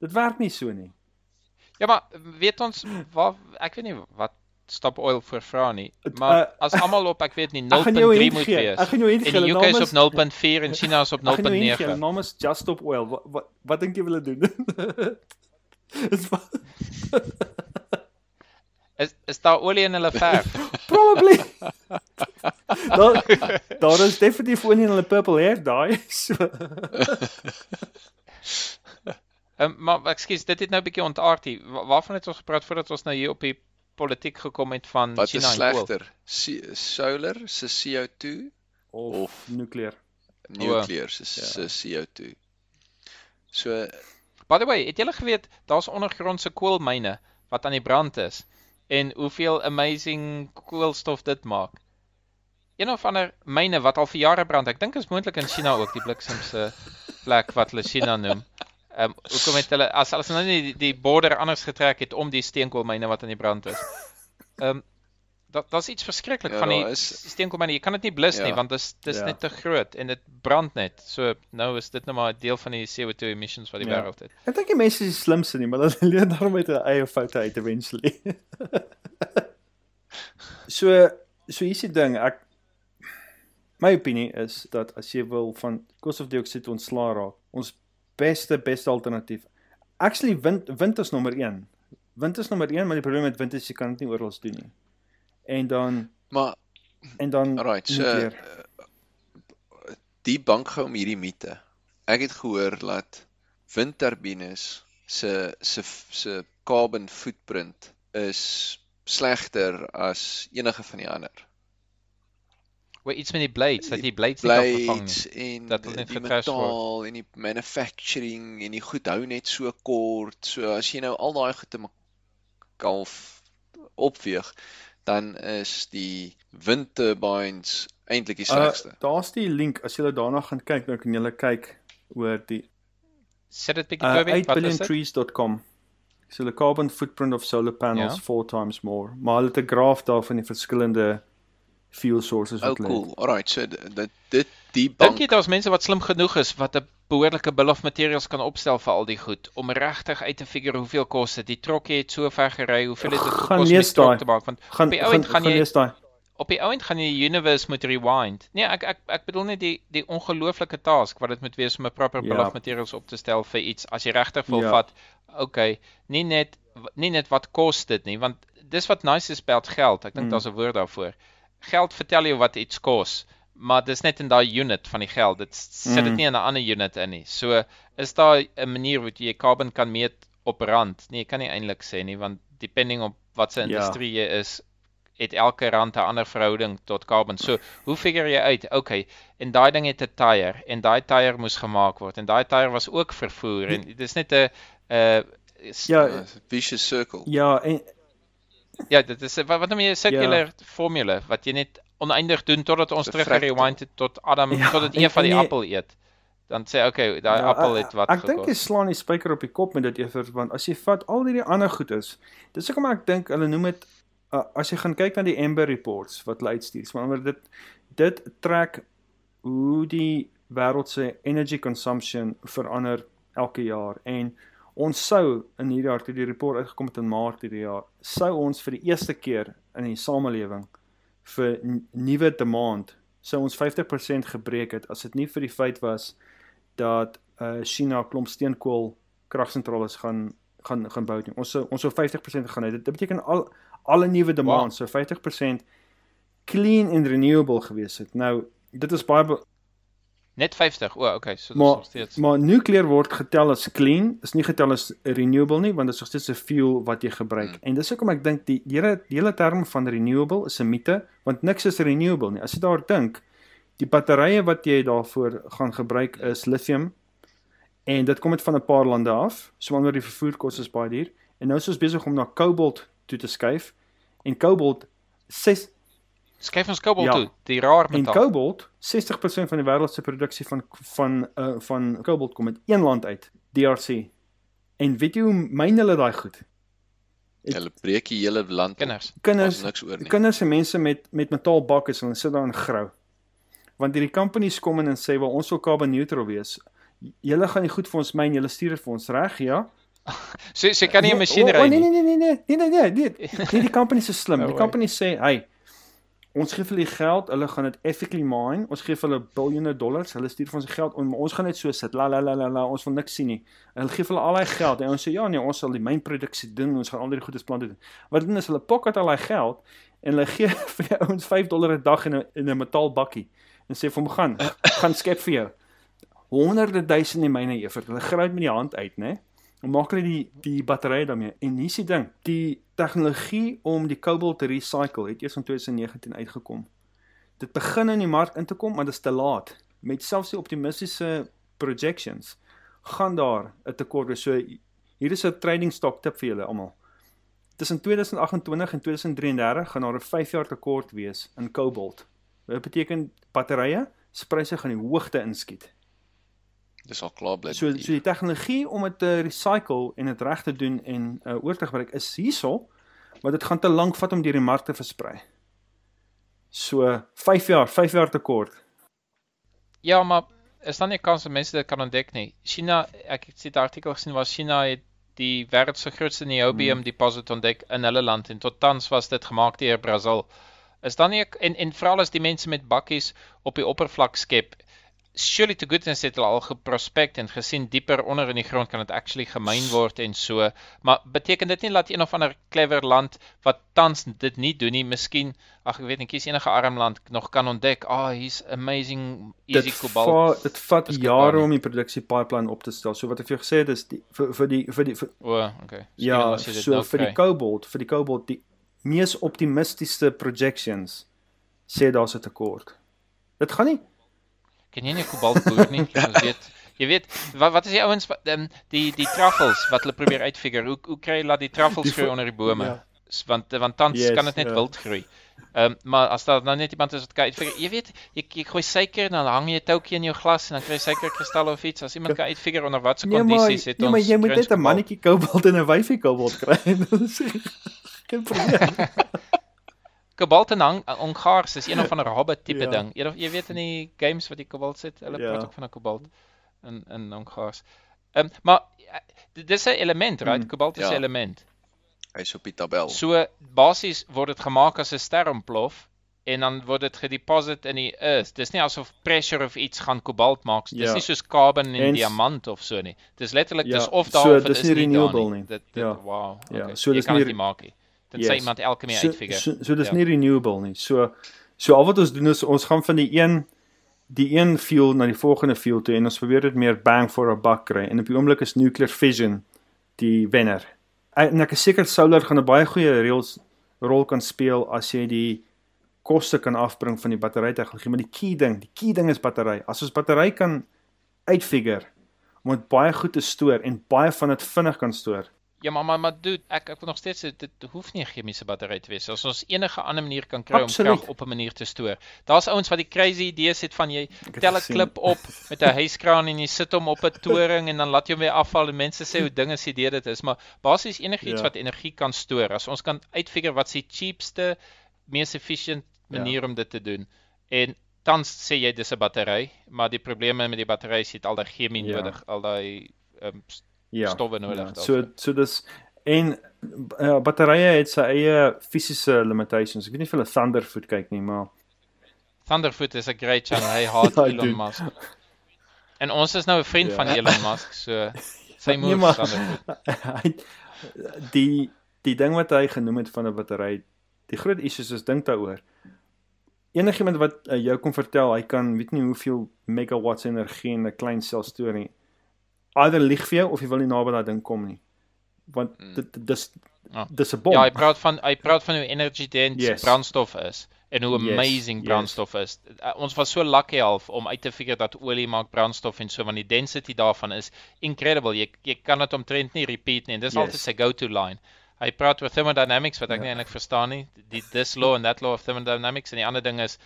Dit werk nie so nie. Ja, maar weet ons waar ek weet nie wat stop oil vir vra nie. Maar uh, as almal op ek weet nie 0.3 moet wees. Ek gaan jou En die UK is op 0.4 en China is op 0.9. Hulle naam is Just Stop Oil. Wat wat, wat dink jy hulle doen? is is is daar olie in hulle verf? Probably. daar daar is definitief olie in hulle purple hair daai. So. Um, maar ekskuus, dit het nou 'n bietjie ontaard hier. Waarvan het ons gepraat voordat ons nou hier op die politiek gekom het van Wat China is slegter? Solar se CO2 of, of nukleer? Nukleer se se CO2. So By the way, het julle geweet daar's ondergrondse koolmyne wat aan die brand is en hoeveel amazing koolstof dit maak? Een of ander myne wat al vir jare brand. Ek dink is moontlik in China ook die bliksemse plek wat hulle China noem. Ehm um, hoekom het hulle as as hulle nie die, die border anders getrek het om die steenkoolmyne wat aan die brand is. Ehm um, dat dat's iets verskriklik ja, van die is... steenkoolmyne. Jy kan dit nie blus ja. nie want dit is dis ja. net te groot en dit brand net. So nou is dit nou maar 'n deel van die CO2 emissions wat die ja. wêreld het. Ek dink die mense is die slimste nie, maar hulle leer daarom met hulle eie foute uit eventually. so so hier is die ding, ek my opinie is dat as jy wil van koolstofdioksied ontslaa raak, ons beste beste alternatief. Actually wind wind is nommer 1. Wind is nommer 1, maar die probleem met wind is jy kan dit nie oral doen nie. En dan maar en dan right, so uh, die bank gou om hierdie mite. Ek het gehoor dat windturbines se se se carbon footprint is slegter as enige van die ander. Waar iets met die blades, dat die blades, blades nie kan vervang nie. Dat hulle net getrash word. En die manufacturing en die goed hou net so kort. So as jy nou al daai goed te kalf opweeg, dan is die wind turbines eintlik die uh, slegste. Uh, Daar's die link as jy daarna gaan kyk, nou kan jy kyk oor die Set dit bietjie Toby, uh, 8billiontrees.com. So the carbon footprint of solar panels yeah. four times more. Maar hulle het 'n graaf daar van die verskillende fuel sources wat oh, cool. Alright, so dit dit die bank Dink jy daar's mense wat slim genoeg is wat 'n behoorlike bill of materials kan opstel vir al die goed om regtig uit te figure hoeveel kos dit. Die trokkie het so ver gery, hoeveel het dit gekos om die trok te maak want gaan, op die ouend gaan, gaan jy op die ouend gaan jy die universe moet rewind. Nee, ek ek ek bedoel net die die ongelooflike task wat dit moet wees om 'n proper bill ja. of materials op te stel vir iets as jy regtig wil ja. vat. Okay, nie net nie net wat kos dit nie, want dis wat nice is by geld. Ek dink mm. daar's 'n woord daarvoor geld vertel jou wat iets kos, maar dis net in daai unit van die geld. Dit sit dit mm. nie in 'n ander unit in nie. So is daar 'n manier hoe jy carbon kan meet op rand? Nee, jy kan nie eintlik sê nie want depending op wat se ja. industrie jy is, het elke rand 'n ander verhouding tot carbon. So, hoe figure jy uit? Okay, en daai ding het 'n tyre en daai tyre moes gemaak word en daai tyre was ook vervoer en dis net 'n 'n ja, vicious circle. Ja, en Ja, dit is wat wat noem jy 'n circular ja. formule wat jy net oneindig doen totdat ons terug rewind het tot Adam ja, totdat een van die nee, appel eet. Dan sê okay, daai ja, appel het wat Ek dink jy slaan die spyker op die kop met dit eers want as jy vat al hierdie ander goedes, dis hoekom ek dink hulle noem dit uh, as jy gaan kyk na die Amber reports wat hulle uitstuur, maar dit dit trek hoe die wêreld se energy consumption verander elke jaar en Ons sou in hierdie jaar toe die report uitgekom het in Maart hierdie jaar, sou ons vir die eerste keer in die samelewing vir nuwe demand sou ons 50% gebreek het as dit nie vir die feit was dat uh China klomp steenkool kragsentrale gaan gaan gaan bou nie. Ons sou ons sou 50% gaan hê. Dit beteken al alle nuwe demand wow. sou 50% clean and renewable gewees het. Nou dit is baie Net 50. O, oh, okay, so dis nog steeds. Maar nukleer word getel as clean, is nie getel as renewable nie, want dit is nog steeds 'n fuel wat jy gebruik. Hmm. En dis hoekom ek dink die hele die hele term van renewable is 'n mite, want niks is renewable nie. As jy daar dink, die batterye wat jy daarvoor gaan gebruik is lithium En dit kom dit van 'n paar lande af, so wanneer die vervoerkoste is baie duur. En nou is ons besig om na kobalt toe te skuif. En kobalt 6 Skuif ons kobalt Ja. toe, die raar en metaal. kobalt 60% van die wêreld se produksie van van uh, van kobalt kom uit een land uit, DRC. En weet jy hoe myn hulle daai goed? Hulle breek die hele land. op. Kinders. Kinders Daar's niks oor nie. kinders en mense met met metaalbakke so hulle sit daar in grou. Want hierdie companies kom in en sê wel ons wil carbon neutral wees. Julle gaan nie goed vir ons myn, julle stuur dit vir ons reg, ja? So so kan nie 'n Nee, masjien ry Nee nie. nee nee nee nee nee nee nee. Nee, die companies is slim. Die companies sê, "Hey, ons gee vir hulle geld, hulle gaan dit ethically mine. Ons gee vir hulle biljoene dollars. Hulle stuur vir ons geld en ons gaan net so sit. La la la la la, ons wil niks sien nie. En hulle gee vir hulle al daai geld en ons sê, "Ja nee, ons sal die mynproduksie doen. Ons gaan al die goedes plante doen." Wat doen is hulle pocket al daai geld en hulle gee vir die ouens 5 dollar 'n dag in 'n in 'n metaalbakkie en sê vir hom gaan gaan skep vir jou. Honderde duisende myne Evert. Hulle gryp met die hand uit, né? Dan maak hulle die die batterye daarmee. En hier's die ding, die tegnologie om die kobalt te recycle het eers in 2019 uitgekom. Dit begin in die mark in te kom, maar dit is te laat. Met selfs die optimistiese projections gaan daar 'n tekort wees. So hier is 'n trading stock tip vir julle almal. Tussen 2028 en 2033 gaan daar 'n 5 jaar tekort wees in kobalt. Dit beteken batterye se pryse gaan die hoogte inskiet. Dis al klaar bly. So so die tegnologie om dit te recycle en dit reg te doen en uh, oor te gebruik is hierso, maar dit gaan te lank vat om deur die mark te versprei. So 5 jaar, 5 jaar te kort. Ja, maar is dan nie kans dat mense dit kan ontdek nie. China, ek het sit artikel gesien waar China het die wêreld se grootste niobium deposit ontdek in hulle land en tot tans was dit gemaak deur Brasil. Is dan nie en en veral as die mense met bakkies op die oppervlak skep. Surely to goodness het hulle al geprospect en gesien dieper onder in die grond kan dit actually gemyn word en so. Maar beteken dit nie dat een of ander clever land wat tans dit nie doen nie, miskien ag ek weet nie, kies enige arm land nog kan ontdek, ah, oh, hier's amazing easy Dit cobalt. va, dit vat jare om die produksie pipeline op te stel. So wat ek vir jou gesê het is die vir vir die vir die vir, O, okay. Miskien ja, dit so nou vir die kry. kobalt, vir die kobalt die mees optimistiese projections sê daar's 'n tekort. Dit gaan nie Ken jy nie kobaltboer nie? Ons weet Jy weet wat wat is die ouens wat um, die die truffels wat hulle probeer uitfigure. Hoe hoe kry jy laat die truffels groei onder die bome? ja. Want want tans Yes, kan dit net ja. wild groei. Ehm um, maar as daar nou net iemand is wat kan uitfigure, jy weet, jy, jy gooi suiker en dan hang jy 'n toukie in jou glas en dan kry jy suikerkristalle of iets. As iemand kan uitfigure onder watter Nee, kondisies het nee, ons maar jy moet net 'n mannetjie kobalt en 'n wyfie kobalt kry. Dis geen probleem. Kobalt en hang ongaars is een of ander hobbit tipe Ja. ding. Jy, jy weet in die games wat die kobalt sit, hulle Ja. praat ook van 'n kobalt in in ongaars. Ehm um, maar eh, dit is 'n element, right? Hmm. Kobalt is 'n Ja. element. Hy's op die tabel. So basies word dit gemaak as 'n ster ontplof en dan word dit gedeposit in die earth. Dis nie asof pressure of iets gaan kobalt maak. Dis Ja. nie soos carbon en, diamant of so nie. Dis letterlik Ja, dis of so daar of dit dis is nie nie renewable daar nie. Dit, dit Ja. wow. Ja, okay. so Jy dis kan nie dit nie maak nie. Tensy Yes. iemand elke meer so, uitfigure. so, so dis Ja. nie renewable nie. So so al wat ons doen is ons gaan van die een die een fuel na die volgende fuel toe en ons probeer dit meer bang for a buck kry. En op die oomblik is nuclear fission die wenner. En ek is seker solar gaan 'n baie goeie reels rol kan speel as jy die koste kan afbring van die batterytegnologie, maar die key ding, die key ding is battery. As ons battery kan uitfigure om dit baie goed te stoor en baie van dit vinnig kan stoor. Ja, maar maar, maar dude, ek ek wil nog steeds dit hoef nie 'n chemiese battery te wees. As ons enige ander manier kan kry om krag op 'n manier te stoor. Daar's ouens wat die crazy idees het van jy tel 'n klip op met 'n hyskraan en jy sit hom op 'n toring en dan laat jy hom weer afval en mense sê hoe dinge se idee dit is, maar basies enigiets Ja. wat energie kan stoor. As ons kan uitfigure wat se cheapste, mees efficient manier om dit te doen. En tans sê jy dis 'n battery, maar die probleme met die battery is het al daai chemie Ja. nodig, al daai um, ja, stowwe nodig Ja, so so dis en uh, batterye het sy eie fisiese limitations. Ek weet nie of hulle Thunderfoot kyk nie, maar Thunderfoot is 'n great channel. Hy haat Ja, Elon dude. Musk. En ons is nou 'n vriend Ja. van Elon Musk, so sy Nee, moer maar- Thunderfoot. die die ding wat hy genoem het van 'n battery, die groot issues is dink daaroor. Enigiemand wat uh, jou kom vertel hy kan weet nie hoeveel megawatts energie in 'n klein sel stoor nie. Either lieg vir jou of jy wil nie naby daai ding kom nie. Want Mm. dit dis Ja. dis 'n bom. Ja, hy praat van hy praat van hoe energy dense Yes. brandstof is en hoe Yes, amazing yes. brandstof is. Uh, ons was so lucky half om uit te figure dat olie maak brandstof en so want die density daarvan is incredible. Jy jy kan dit omtrent nie repeat nie. en Dis Yes. altyd sy go-to line. Hy praat oor thermodynamics wat ek Ja. nie eintlik verstaan nie. Die this law and that law of thermodynamics en die ander ding is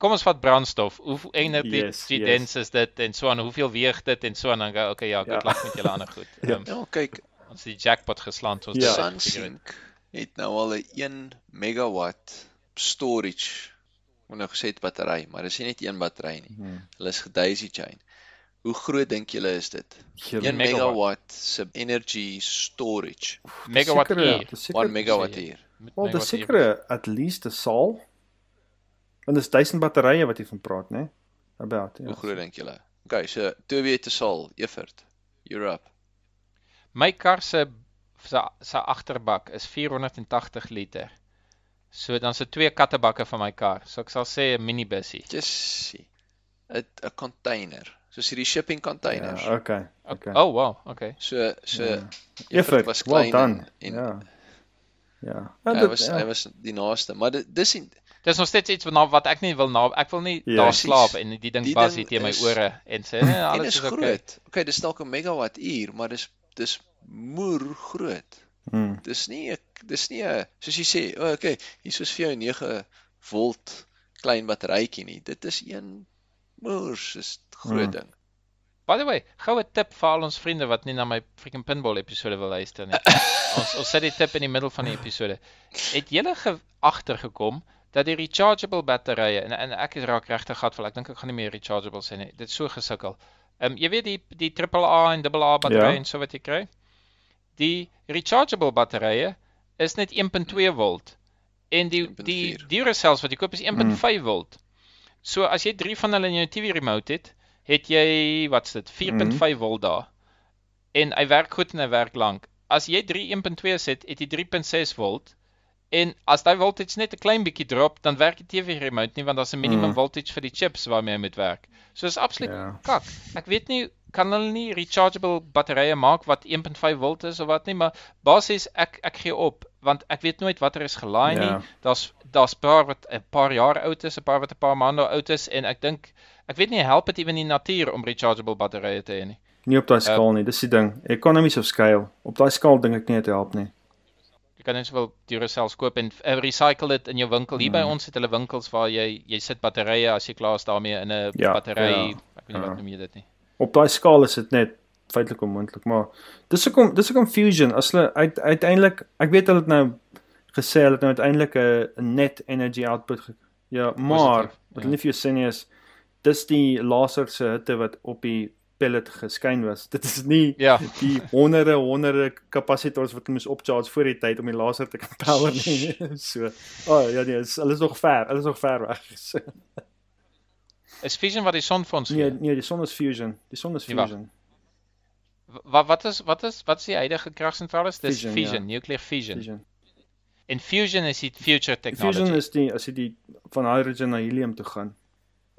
kom ons vat brandstof. Hoe energy Yes, yes, yes. dense is dit en so aan hoeveel weeg dit en so aan dan okay ja, good Ja. luck met julle ander goed. Ja. Um, Ja, kyk, ons die jackpot geslaan ons Ja. uitgefigure het. SunSync het nou al 'n 1 megawatt storage. Ons nou gesê het battery, maar dis nie net een battery nie. Hmm. Hulle is gedaisy chain. Hoe groot dink julle is dit? Julle- 1 megawatt. megawatt se energy storage. Megawatt uur. dis sekere- 1 megawatt jy. uur. Met Wel, dis megawatt seker at least 'n saal. Want dis 1000 batterye wat jy van praat, né? About. Ja. Hoe groot dink julle? Okay, so Toby het 'n saal, Evert. Europe. My kar se se se agterbak is 480 liter. So dan se twee kattebakke van my kar. So ek sal sê 'n minibusie. Just 'n 'n container. Soos hierdie shipping containers. Ja, okay. Okay. Oh wow, okay. So so Ja. Evert was well klein done. en, en ja. Ja. hy dit- was ja. hy was die naaste, maar dit dis nie Dis nog steeds iets wat wat ek nie wil na ek wil nie Ja. daar slaap en die ding Die bas hier teen my is- ore en sê nee, en alles is is okay. groot. Okay, dis dalk 'n megawatt uur, maar dis dis moer groot. Hmm. Dis nie 'n dis nie 'n soos jy sê, o, oh, okay, hier is vir jou 'n 9 volt klein batterytjie nie. Dit is een moers, is groot Mm. ding. By the way, goue tip vir al ons vriende wat nie na my freaking pinball episode wil luister nie. ons ons sit die tip in die middel van die episode. Het julle ge agtergekom dat die rechargeable batterye en en ek is raak regtig gatvol. Ek dink ek gaan nie meer rechargeable sê nie. Dit is so gesukkel. Ehm um, jy weet die die AAA en AA batterye Ja. en so wat jy kry. Die rechargeable batterye is net 1.2 volt en die die 1.4. Duracells wat jy koop is 1.5 volt. So as jy 3 van hulle in jou TV remote het, het jy wat's dit 4.5 volt daar. En hy werk goed en hy werk lank. As jy 3 1.2 sit, het jy 3.6 volt. En as daai voltage net 'n klein bietjie drop, dan werk die TV remote nie want daar's 'n minimum Mm. voltage vir die chips waarmee hy moet werk. So dis absoluut Ja. kak. Ek weet nie kan hulle nie rechargeable batterye maak wat 1.5 volt is of wat nie, maar basies ek ek gee op want ek weet nooit watter is gelaai Ja. nie. Daar's daar's paar wat 'n paar jaar oud is, 'n paar wat 'n paar maande oud is en ek dink ek weet nie help dit ewen die natuur om rechargeable batterye te hê nie. Nie op daai skaal nie, dis die ding. Economies of scale. Op daai skaal dink ek nie dit help nie. Jy kan net sowel Duracells koop en uh, recycle dit in jou winkel. Hier by Mm. ons het hulle winkels waar jy jy sit batterye as jy klaar is daarmee in 'n Ja, battery, ja, ek weet nie ja. wat noem jy dit nie. Op daai skaal is dit net feitelik onmoontlik, maar dis hoekom dis hoekom fusion as hulle uit, uiteindelik ek weet hulle het nou gesê hulle het nou uiteindelik 'n net energy output ge, ja, maar Positief, wat ja. hulle nie vir jou sê nie is dis die laser se hitte wat op die pellet geskyn was. Dit is nie Ja, die honderde honderde kapasitors wat moes opcharge voor die tyd om die laser te kan power nie. so. Oh ja nee, is, hulle is nog ver. Hulle is nog ver weg. So, is fusion wat die son vir ons nee, gee. nee, die son is fusion. Die son is Nee, fusion. Wat wat is wat is wat is die huidige kragsentrale? Dis Fission, fusion, ja. nuclear fusion. Fusion. En fusion is die future technology. Fusion is die as jy die van hydrogen na helium toe gaan.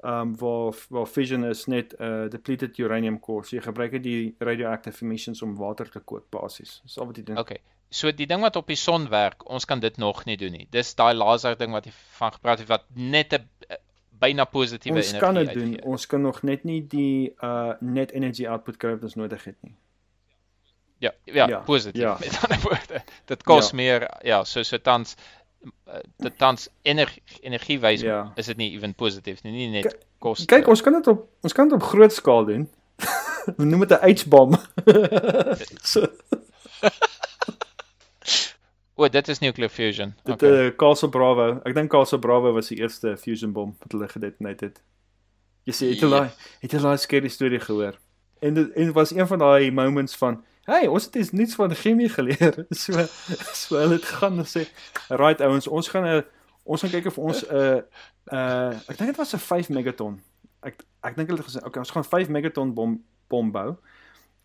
Ehm um, waar waar fission is net 'n uh, depleted uranium core. So jy gebruik net die radioactive emissions om water te kook basies. Dis al wat jy doen. Okay. So die ding wat op die son werk, ons kan dit nog nie doen nie. Dis daai laser ding wat jy van gepraat het wat net 'n byna positiewe Ons energie kan dit doen. uitgee. Ons kan nog net nie die uh net energy output kry wat ons nodig het nie. Ja, ja, Ja, positief ja. met ander woorde. Dit kos Ja. meer ja, so so tans tans energie energiewys Ja. is dit nie ewen positief nie, nie net kos. Kyk, ons kan dit op ons kan dit op groot skaal doen. We noem dit 'n H-bom. so O, dit is nuclear fusion. dit Okay. okay. uh, Castle Bravo. Ek dink Castle Bravo was die eerste fusion bom wat hulle gedetonate het. Jy sê het jy Ja. daai het jy daai scary storie gehoor? En dit en was een van daai moments van Hey, ons het nuuts van chemie geleer. So so hulle het gaan en sê, "Right ouens, ons gaan 'n ons gaan kyk of ons 'n uh, uh ek dink dit was 'n 5 megaton. Ek ek dink hulle het gesê, "Okay, ons gaan 5 megaton bom bom bou."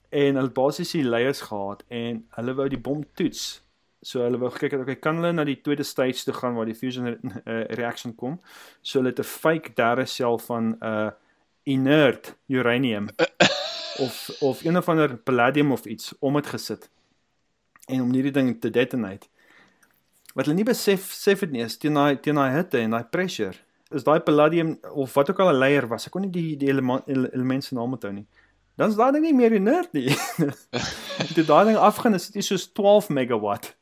En hulle het basies die leiers gehad en hulle wou die bom toets. So hulle wou gekyk het okay, kan hulle na die tweede stage toe gaan waar die fusion uh, reaction kom. So hulle het 'n fake derde sel van uh inert uranium of of een of ander palladium of iets om dit gesit en om hierdie ding te detonate. wat hulle nie besef besef dit nie is teen daai teen daai hitte en daai pressure. Is daai palladium of wat ook al 'n layer was, ek kon nie die die element ele, element se naam onthou nie. Dan is daai ding nie meer inert nie. Toe daai ding afgaan is dit soos 12 megawatt.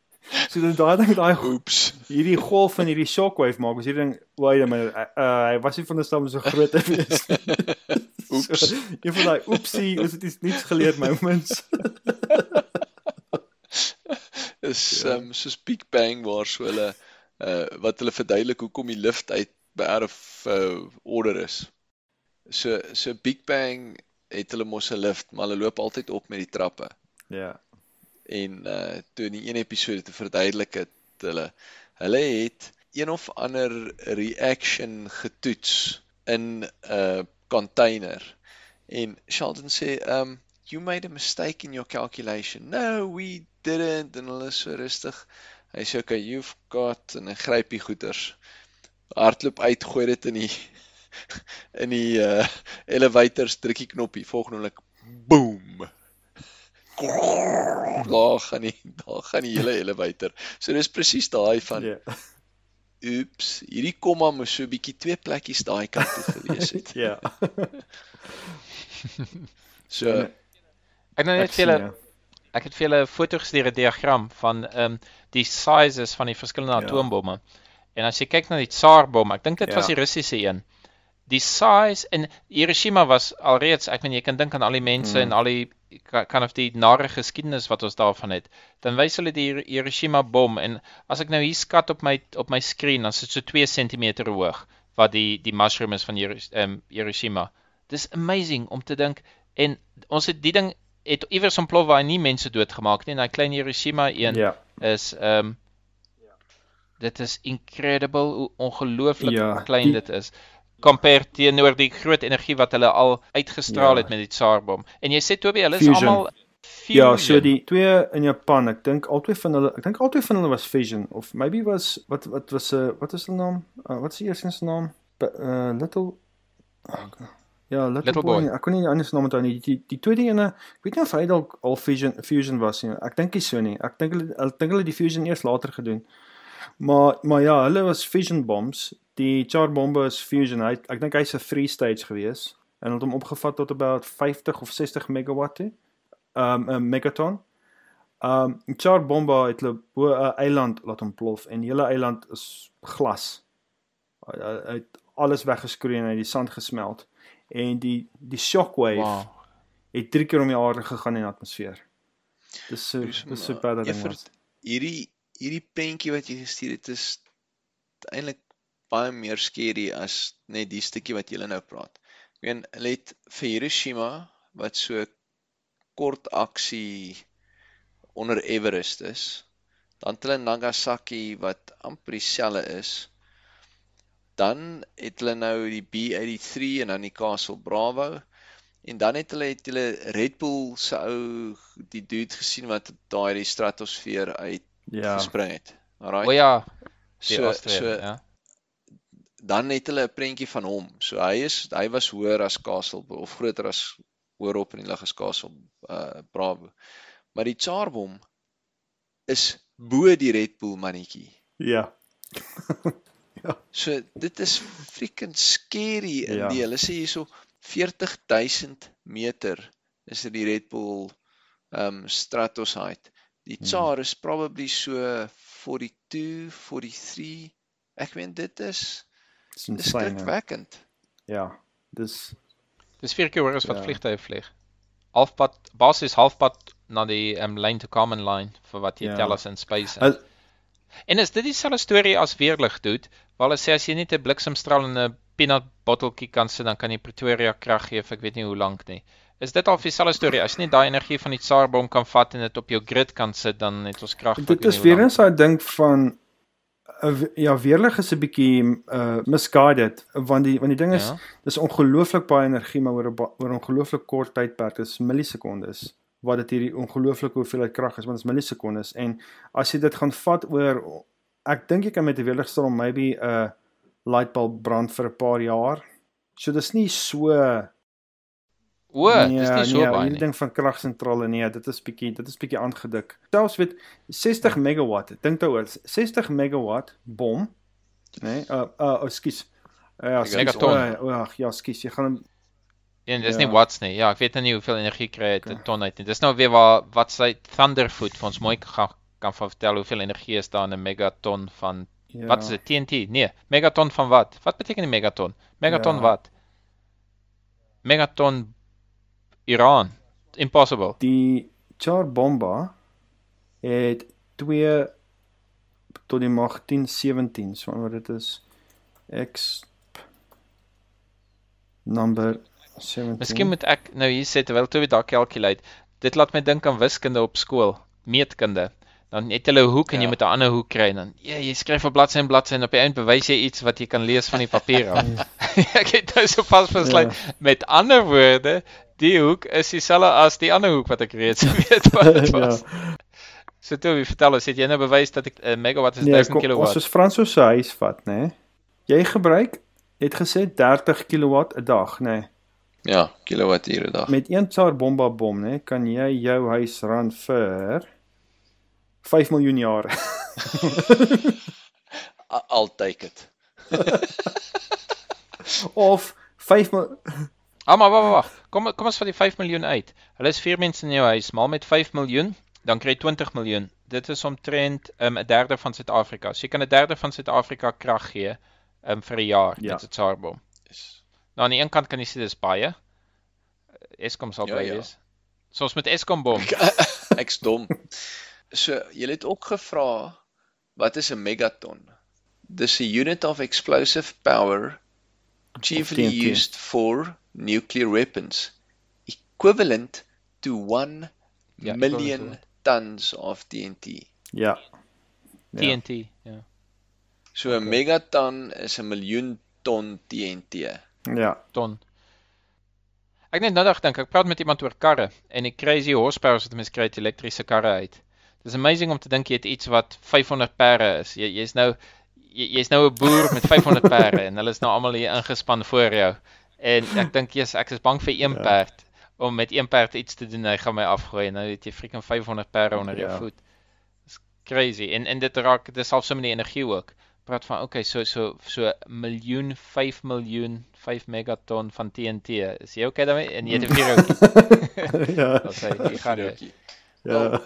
So dit daai ding daai Oeps. Hierdie golf en hierdie shockwave maak. Ons hierdie ding, wait a minute. Uh, uh, hy was nie van die stam so groot te wees. Oeps. So, een van daai oepsie, ons het iets niets geleer moments. is Ja. ehm um, soos Big Bang waar so hulle uh wat hulle verduidelik hoekom die lift uit by erf uh, order is. So so Big Bang het hulle mos 'n lift, maar hulle loop altyd op met die trappe. ja. En uh toe in die een episode te verduidelik het hulle hulle het een of ander reaction getoets in 'n container. En Sheldon sê, um you made a mistake in your calculation. No, we didn't. En hulle is so rustig. Hy sê, okay, you've got en hy gryp die goeders. Hardloop uit, gooi dit in die in die uh elevators, druk die knoppie, volgende oomblik boom. Daar gaan die daar gaan die hele elevator. So dis presies daai van Ja. oeps, hierdie komma moes so 'n bietjie twee plekkies daai kant toe gewees het. Ja. So Ek nou net ek vir julle sien, ja. ek het vir julle 'n foto gestuur 'n diagram van ehm um, die sizes van die verskillende Ja. atoombomme. En as jy kyk na die Tsar-bom, ek dink dit was Ja. die Russiese een. Die size in Hiroshima was alreeds, ek meen jy kan dink aan al die mense Mm. en al die kan of die nare geskiedenis wat ons daarvan het. Dan wys hulle die Hiro- Hiroshima bom en as ek nou hier skat op my op my skerm, dan is dit so 2 cm hoog wat die die mushroom is van ehm Hiroshima. Dis amazing om te dink en ons het die ding het iewers ontplof waar nie mense doodgemaak nie en hy klein Hiroshima een Ja. is ehm um, dit is incredible hoe ongelooflik Ja, klein die- dit is compare teenoor die groot energie wat hulle al uitgestraal Ja. het met die Tsar-bom. En jy sê Toby, hulle is Fusion. almal Ja, so fusion. die twee in Japan, ek dink albei van hulle, ek dink albei van hulle was Fission of maybe was wat wat was 'n uh, wat is hulle naam? Uh, wat is die eerste se naam? P uh, little oh, Ja, Little, Little Boy. Boy. Ek kon nie die ander se naam onthou nie. Die die tweede ene, ek weet nie of hy dalk al Fusion Fusion was nie. Ek dink nie so nie. Ek dink hulle ek dink hulle die Fusion eers later gedoen. Maar maar ja, hulle was Fusion bombs. Die Char bombe is Fusion. Hy ek dink hy's 'n free stage gewees en het hom opgevat tot about 50 of 60 megawatt toe. Um 'n megaton. Um Char bomba het hulle bo 'n eiland laat ontplof en die hele eiland is glas. Hy het alles weggeskroei en hy het die sand gesmelt en die die shockwave wow. Het drie keer om die aarde gegaan in die atmosfeer. Dis so Dis so baie dat ding was. hierdie hierdie prentjie wat jy gestuur het is eintlik baie meer skerry as net die stukkie wat jy nou praat. Ek meen, hulle het vir Hiroshima wat so kort aksie onder Everest is. Dan hulle Nagasaki wat amper dieselfde is. Dan het hulle nou die B83 en dan die Castle Bravo. En dan het hulle het hulle Red Bull se ou die dude gesien wat daai die stratosfeer uit Ja. gespring het. Alraai. O ja, die so Australië, so ja. Dan het hulle 'n prentjie van hom. So hy is hy was hoër as Castle of groter as hoër op in die lug as Castle uh Bravo. Maar die Charbom is bo die Red Bull mannetjie. Ja. So dit is freaking scary in Ja. die hulle sê hierso 40000 meter is dit die Red Bull um Stratos height. Die Hmm. Tsar is probably so 42, 43. Ek weet dit is Dis skrikwekkend. Ja. Dis Dis vier keer hoër as wat Ja. vliegtye vlieg. Halfpad basies halfpad na die um, lane to common line vir wat jy Ja. tel as in space. Hulle- En is dit dieselfde storie as weerlig doen? Waar hulle sê as jy net 'n bliksemstraal in 'n peanut botteltjie kan sit, dan kan jy Pretoria krag gee vir ek weet nie hoe lank nie. Is dit al dieselfde storie? As jy net daai energie van die Tsarbom kan vat en dit op jou grid kan sit, dan het ons krag vir dit is weer eens daai ding van ja, weerlig is 'n bietjie uh misguided want die want die ding is Ja. dis ongelooflik baie energie maar oor 'n oor 'n ongelooflik kort tydperk, dis millisekondes wat dit hierdie ongelooflike hoeveelheid krag is, want dit is millisekondes en as jy dit gaan vat oor ek dink jy kan met 'n weerligstraal maybe 'n lightbulb brand vir 'n paar jaar. So dis nie so O, dis nie so nee, baie nie. ding van kragsentrale nee, dit is bietjie dit is bietjie aangedik. Selfs weet 60 megawatt, dink daaroor, 60 megawatt bom, nê? Nee, uh uh ekskuus. Uh, ja, ekskuus. Megaton. O, ag ja, ekskuus, jy gaan hom En dis Ja. nie watts nie. Ja, ek weet nou nie hoeveel energie kry dit 'n ton uit nie. Dis nou weer waar wat sy Thunderfoot vir ons mooi kan kan van vertel hoeveel energie is daar in 'n megaton van ja. wat is dit TNT? Nee, megaton van wat? Wat beteken die megaton? Megaton Ja. wat? Megaton Iran. Impossible. Die Char Bomba het 2 tot die mag 10 17, so wat dit is X number 17. Miskien moet ek nou hier sê terwyl Toby daar calculate. Dit laat my dink aan wiskunde op skool, meetkunde. Dan het hulle 'n hoek en jy Ja. moet 'n ander hoek kry en dan ja, jy skryf op bladsy en bladsy en op die einde bewys jy iets wat jy kan lees van die papier af. ek het nou so vas besluit Ja. met ander woorde, die hoek is dieselfde as die ander hoek wat ek reeds weet wat dit was. ja. So Toby, vertel ons, het jy nou bewys dat ek 'n uh, megawatt is Nee, 1000 kom, kilowatt? ons is Franso se huis vat, nê? Nee. Jy gebruik het gesê 30 kW 'n dag, nê? Nee. Ja, kilowatture 'n dag. Met een Char Bomba bom, nê, nee, kan jy jou huis ran vir 5 miljoen jare. I'll take it. of 5 mil Ah, maar wag, wag. Kom kom ons vat die 5 miljoen uit. Hulle is 4 mense in jou huis, maal met 5 miljoen, dan kry jy 20 miljoen. Dit is omtrent um, 'n derde van Suid-Afrika. So jy kan 'n derde van Suid-Afrika krag gee um, vir 'n jaar Ja. met 'n Tsarbom. Yes. Nou aan die een kant kan jy sê dis baie. Eskom sal Ja, bly ja. wees. Soos met Eskom bom. Ek's dom. So, jy het ook gevra wat is 'n megaton? Dis 'n unit of explosive power chiefly used for nuclear weapons, equivalent to 1 Ja, million tons of TNT. Ja. Ja. TNT, ja. So 'n megaton is 'n miljoen ton TNT. Ja. ton. Ek net nou dag dink, ek praat met iemand oor karre en die crazy horsepower wat mense kry uit elektriese karre uit. Dis amazing om te dink jy het iets wat 500 perde is. Jy jy's nou jy- jy's nou 'n boer met 500 perde en hulle is nou almal hier ingespan voor jou. En ek dink jy's ek is bang vir een Ja. perd om met een perd iets te doen. Hy gaan my afgooi en nou het jy freaking 500 perde onder jou Ja. voet. Dis crazy. En en dit raak dis selfs so met die energie ook. Praat van okay, so so so miljoen 5 miljoen 5 megaton van TNT. Is jy okay daarmee? En jy het 'n vuurhoutjie. ja. Dat sê jy gaan jy. Ja.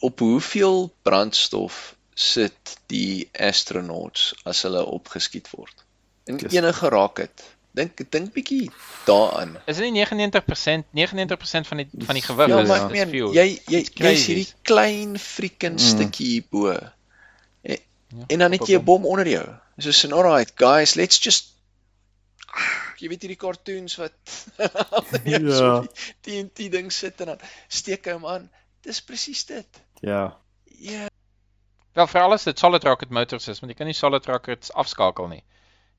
Op hoeveel brandstof sit die astronauts as hulle opgeskiet word? En Dis- enige raket. Dink dink bietjie daaraan. Is dit nie 99% 99% van die van die gewig Ja, is, maar is meen, fuel. jy jy jy's hierdie klein freaking Mm. stukkie hierbo. En, Ja, en dan het jy 'n bom onder jou. So sê alright guys, let's just jy weet hierdie cartoons wat ja. Ja. so die TNT ding sit en dan steek hy hom aan. Dis presies dit. ja. Ja, Wel vir alles dit solid rocket motors is, want jy kan nie solid rockets afskakel nie.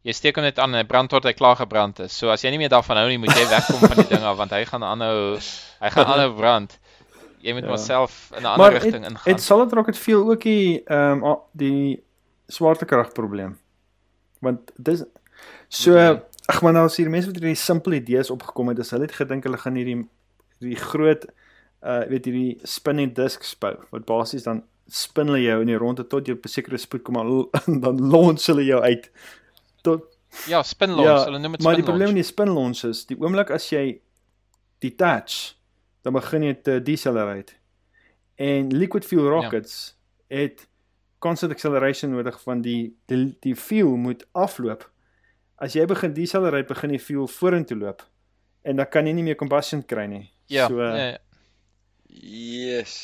Jy steek hom net aan en hy brand tot hy klaar gebrand is. So as jy nie meer daarvan hou nie, moet jy wegkom van die ding af want hy gaan aanhou hy gaan aanhou brand. Jy moet Ja. maar self in 'n ander Maar rigting het, ingaan. het Solid Rocket veel ook die ehm um, die swaartekrag probleem. Want dis so Mhm. ag maar nou as hier mense met hierdie simpel idees opgekom het, hulle het gedink hulle gaan hierdie hierdie groot uh weet hierdie spinning disks bou wat basies dan spin hulle jou in die ronde tot jy op 'n sekere spoed kom en dan launch hulle jou uit tot Ja, spin launch, Ja, hulle noem dit maar spin die probleem met die spin launch is die oomblik as jy detach dan begin jy te decelerate. En liquid fuel Ja. rockets ja. het constant acceleration nodig van die die die fuel moet afloop. As jy begin decelerate, begin die fuel vorentoe loop en dan kan jy nie meer combustion kry nie. Ja, so, ja, yes.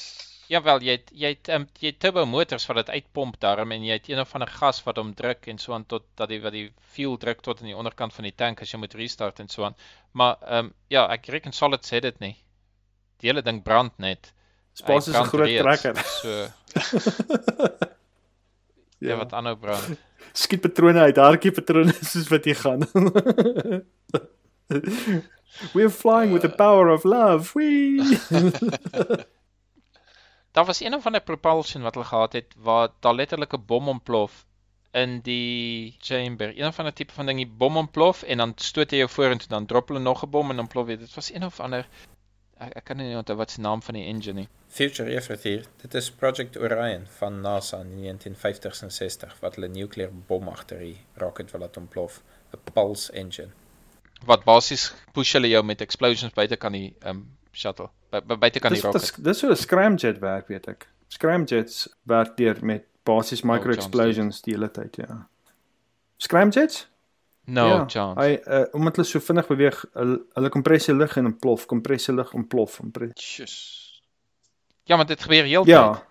Ja wel, jy het, jy het um, jy het turbo motors wat dit uitpomp daarom en jy het een of ander gas wat hom druk en so aan tot dat die wat die fuel druk tot in die onderkant van die tank as jy moet restart en so aan. Maar ehm um, ja, ek reken solid sê dit nie. Die hele ding brand net. Dis basies 'n groot reeds. trekker. So ja, wat aanhou brand. Skiet patrone uit, hartjie patrone soos wat jy gaan. We're flying with the power of love. Wee. Daar was een of ander propulsion wat hulle gehad het waar daar letterlik 'n bom ontplof in die chamber. Een van 'n tipe van ding die bom ontplof en dan stoot hy jou vorentoe dan drop hulle nog 'n bom en dan ontplof dit. Dit was een of ander ek, ek kan nie onthou wat se naam van die engine nie. Future Effort hier. Dit is Project Orion van NASA in die 1950s en 60 wat hulle nukleêre bom agter die rocket wil laat ontplof. 'n Pulse engine. Wat basies push hulle jou met explosions buite kan die um shuttle. By, by, buite kan die Dis 'n rocket. sk- dis so 'n scramjet werk, weet ek. Scramjets werk deur met basies micro explosions die hele tyd, ja. Scramjets? No ja, chance. Hy uh, omdat hulle so vinnig beweeg, hulle, hulle kompressie lug en ontplof, kompressie lug ontplof, kompre- Sjoes. Ja, maar dit gebeur heeltyd. Ja,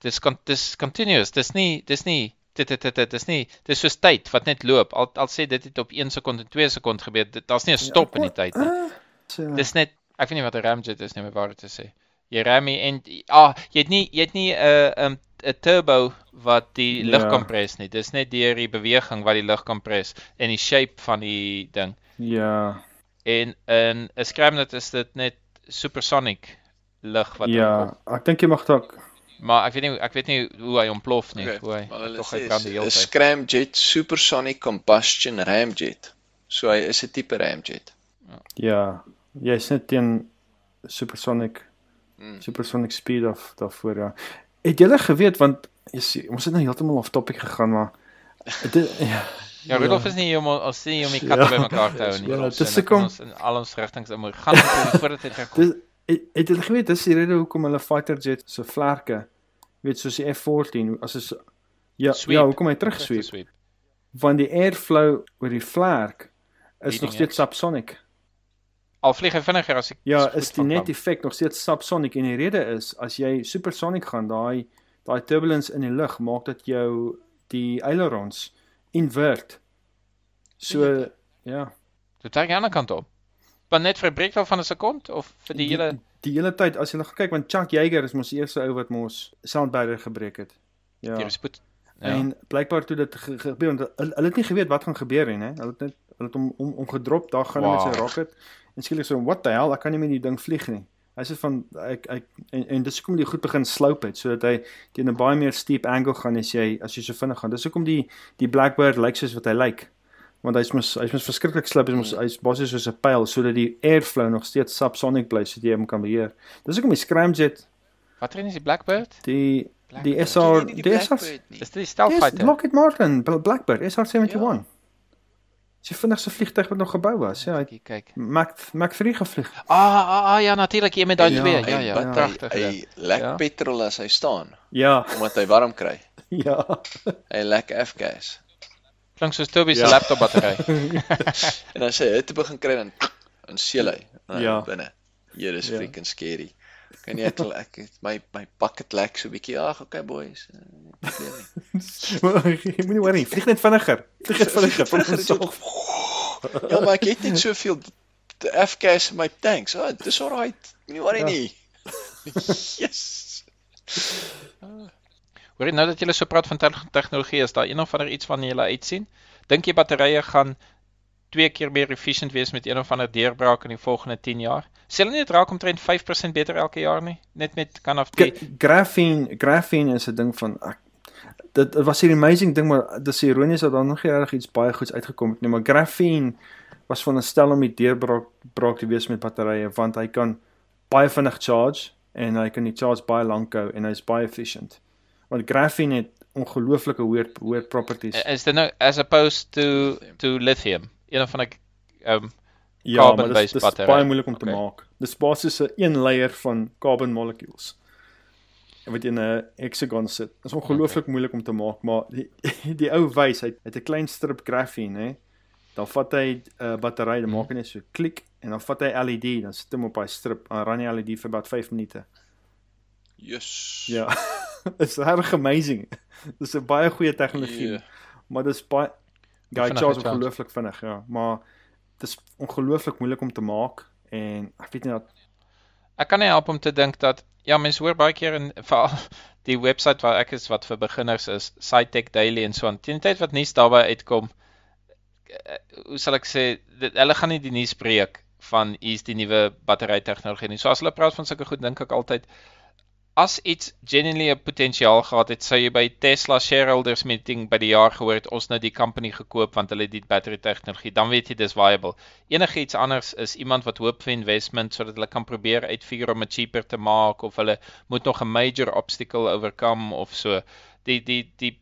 Dis con dis continuous. Dis nie dis nie dit dit dit dit dis nie dis soos tyd wat net loop. Al al sê dit het op 1 sekond en 2 sekond gebeur. Daar's nie 'n stop in die tyd nie. Ah, so, Dis net ek weet nie wat 'n ramjet is nie, om waar te sê. Jy ram nie en ah, jy het nie jy het nie 'n uh, 'n um, 'n turbo wat die Ja. lug kompres nie. Dis net deur die beweging wat die lug kompres en die shape van die ding. ja, En in 'n scramjet is dit net supersonic lug wat ja, ek dink jy mag dalk Maar ek weet nie ek weet nie hoe hy ontplof nie. Okay, Hoe hy maar tog hy brand die is hele 'n tyd. scramjet supersonic combustion ramjet. So hy is 'n tipe ramjet. ja, jy's net teen supersonic Mm. supersonic speed of daarvoor ja. Het julle geweet want jy sien, ons het nou heeltemal off topic gegaan maar dit ja, Ja, Rudolf is nie om ons sien om die katte Ja. bymekaar te hou nie. Ja, dis so, nou hoekom- kan ons in al ons rigtings in moet gaan om voordat hy terugkom. Dis het, het julle geweet dis die rede hoekom hulle fighter jet se vlerke weet soos die F14 as is ja Sweep. ja hoekom hy Terug terugsweep sweep. want die airflow oor die vlerk is Leading nog steeds subsonic. Al vlieg hy vinniger as ek Ja, is die net effek nog steeds subsonic en die rede is as jy supersonic gaan, daai daai turbulence in die lug maak dat jou die ailerons invert. So ja, Dit werk aan die ander kant op. Maar net vir 'n breekval van 'n sekond of vir die hele die hele tyd as jy nog kyk want Chuck Yeager is mos die eerste ou wat mos sound barrier gebreek het. Ja. die spoed. Ja. En blykbaar toe dit ge gebeur want hulle, hulle het nie geweet wat gaan gebeur nie, hè. Hulle het net hulle het hom om, om gedrop, daar gaan hy met sy Wow. rocket en skielik so what the hell, ek kan nie met die ding vlieg nie. Hy sê van ek ek en, en dis hoekom die goed begin slope het sodat hy teen 'n baie meer steep angle gaan as jy as jy so vinnig gaan. Dis hoekom die die Blackbird lyk soos wat hy lyk. Want hy's mos hy's mos verskriklik slip, hy's mos hy's basies soos 'n pyl sodat die airflow nog steeds subsonic bly sodat jy hom kan beheer. Dis hoekom die scramjet Wat is die Blackbird? die die Blackbird. SR Ken jy nie die SR nie? Dis die Yes, stealth Lockheed Martin, Bl- Blackbird, SR-71. Ja. Ja. Die vinnigste vliegtuig wat nog gebou was. Ja, hy Kyk. Mac Mac 3 gevlieg. Ah, ah, ah ja, natuurlik jy met daai Ja, twee. Ja, ja, wat pragtig. Hy, ja. hy lek Ja. petrol as hy staan Ja, omdat hy warm kry. ja. Hy lek F-gas. Klink soos Toby se Ja. laptop battery. En as hy hitte begin kry dan dan seël hy nou, Ja. binne. Hier is Ja. freaking scary. Kan jy ek, ek het my my bucket lek so bietjie. Ag, okay boys. eh, nie nie. Jy moenie worry, vlieg net vinniger. Vlieg net vinniger van onsself. Ja, maar ek het net soveel F-gas in my tanks. Ah, dis alright. Moenie worry Ja. nie. yes. Hoor jy nou dat jy so praat van te tegnologie, is daar een of ander iets van jy uitsien? Dink jy batterye gaan twee keer meer efficient wees met een of ander deurbraak in die volgende 10 jaar? Sê hulle nie dit raak omtrent 5% beter elke jaar nie? Net met kan of die Gra- Graphene, graphene is 'n ding van ek dit, dit was 'n amazing ding maar dis ironies dat daar nog nie regtig iets baie goeds uitgekom het nie, maar graphene was van 'n stel om die deurbraak braak te wees met batterye want hy kan baie vinnig charge en hy kan die charge baie lank hou en hy's baie efficient. Want graphene het ongelooflike hoë hoë properties. is dit nou as opposed to to lithium? Een of ander um Ja, maar dis carbon-based dis batterye. baie moeilik om te Okay. maak. Dis basies 'n een layer van carbon molecules. En wat in 'n hexagon sit. Dit is ongelooflik okay. moeilik om te maak, maar die die ou wys, hy het 'n klein strip graphene, hè. Dan vat hy 'n uh, battery, dan maak hy net so klik en dan vat hy LED, dan sit hom op daai strip, dan ran die LED vir about 5 minute. Yes. Ja. It's regtig amazing. Dis 'n baie goeie tegnologie, Ja. maar dis baie ja, hy charge ongelooflik vinnig, ja, maar dis ongelooflik moeilik om te maak en ek weet nie dat Ek kan nie help om te dink dat ja, mense hoor baie keer in veral die webwerf waar ek is wat vir beginners is, SciTech Daily en so aan. Teen die tyd wat nuus daarby uitkom, eh, hoe sal ek sê, dit, hulle gaan nie die nuus breek van hier's die nuwe battery tegnologie nie. So as hulle praat van sulke goed, dink ek altyd as iets genuinely 'n potensiaal gehad het, sou jy by Tesla shareholders meeting by die jaar gehoor het ons nou die company gekoop want hulle het die battery tegnologie, dan weet jy dis viable. Enige iets anders is iemand wat hoop vir investment sodat hulle kan probeer uitfigure om dit cheaper te maak of hulle moet nog 'n major obstacle overcome of so. Die die die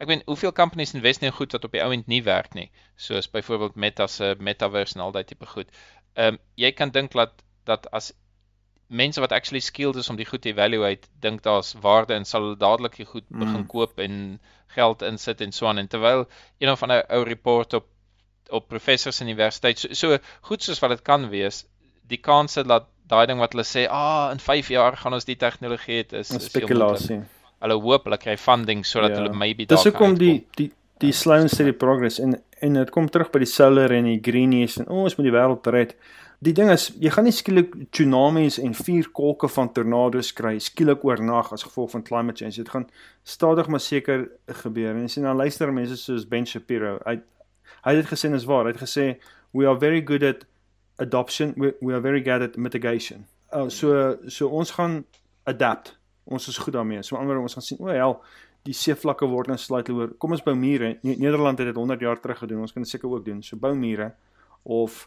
ek weet hoeveel companies invest nie goed wat op die ou end nie werk nie, soos byvoorbeeld Meta se metaverse en al daai tipe goed. Ehm um, jy kan dink dat dat as mense wat actually skilled is om die goed te evaluate, dink daar's waarde en sal dadelik die goed begin Mm. koop en geld insit en so aan en terwyl een of ander ou report op op professors universiteit so, so goed soos wat dit kan wees, die kans dat daai ding wat hulle sê, "Ah, in 5 jaar gaan ons die tegnologie het," is, is spekulasie. Hulle hoop hulle kry funding sodat Ja. hulle maybe Dis daar kan hoekom die die die slow and steady progress en en dit kom terug by die solar en die greenies en oh, ons moet die wêreld red. Die ding is, jy gaan nie skielik tsunamies en vier kolke van tornado's kry skielik oornag as gevolg van climate change. Dit gaan stadig maar seker gebeur. En sien dan luister mense soos Ben Shapiro. Hy hy het dit gesê en is waar. Hy het gesê we are very good at adoption, we, we are very good at mitigation. Oh, so so ons gaan adapt. Ons is goed daarmee. So ander ons gaan sien, o hel, die seevlakke word nou slightly hoër. Kom ons bou mure. Ne Nederland het dit 100 jaar terug gedoen. Ons kan dit seker ook doen. So bou mure of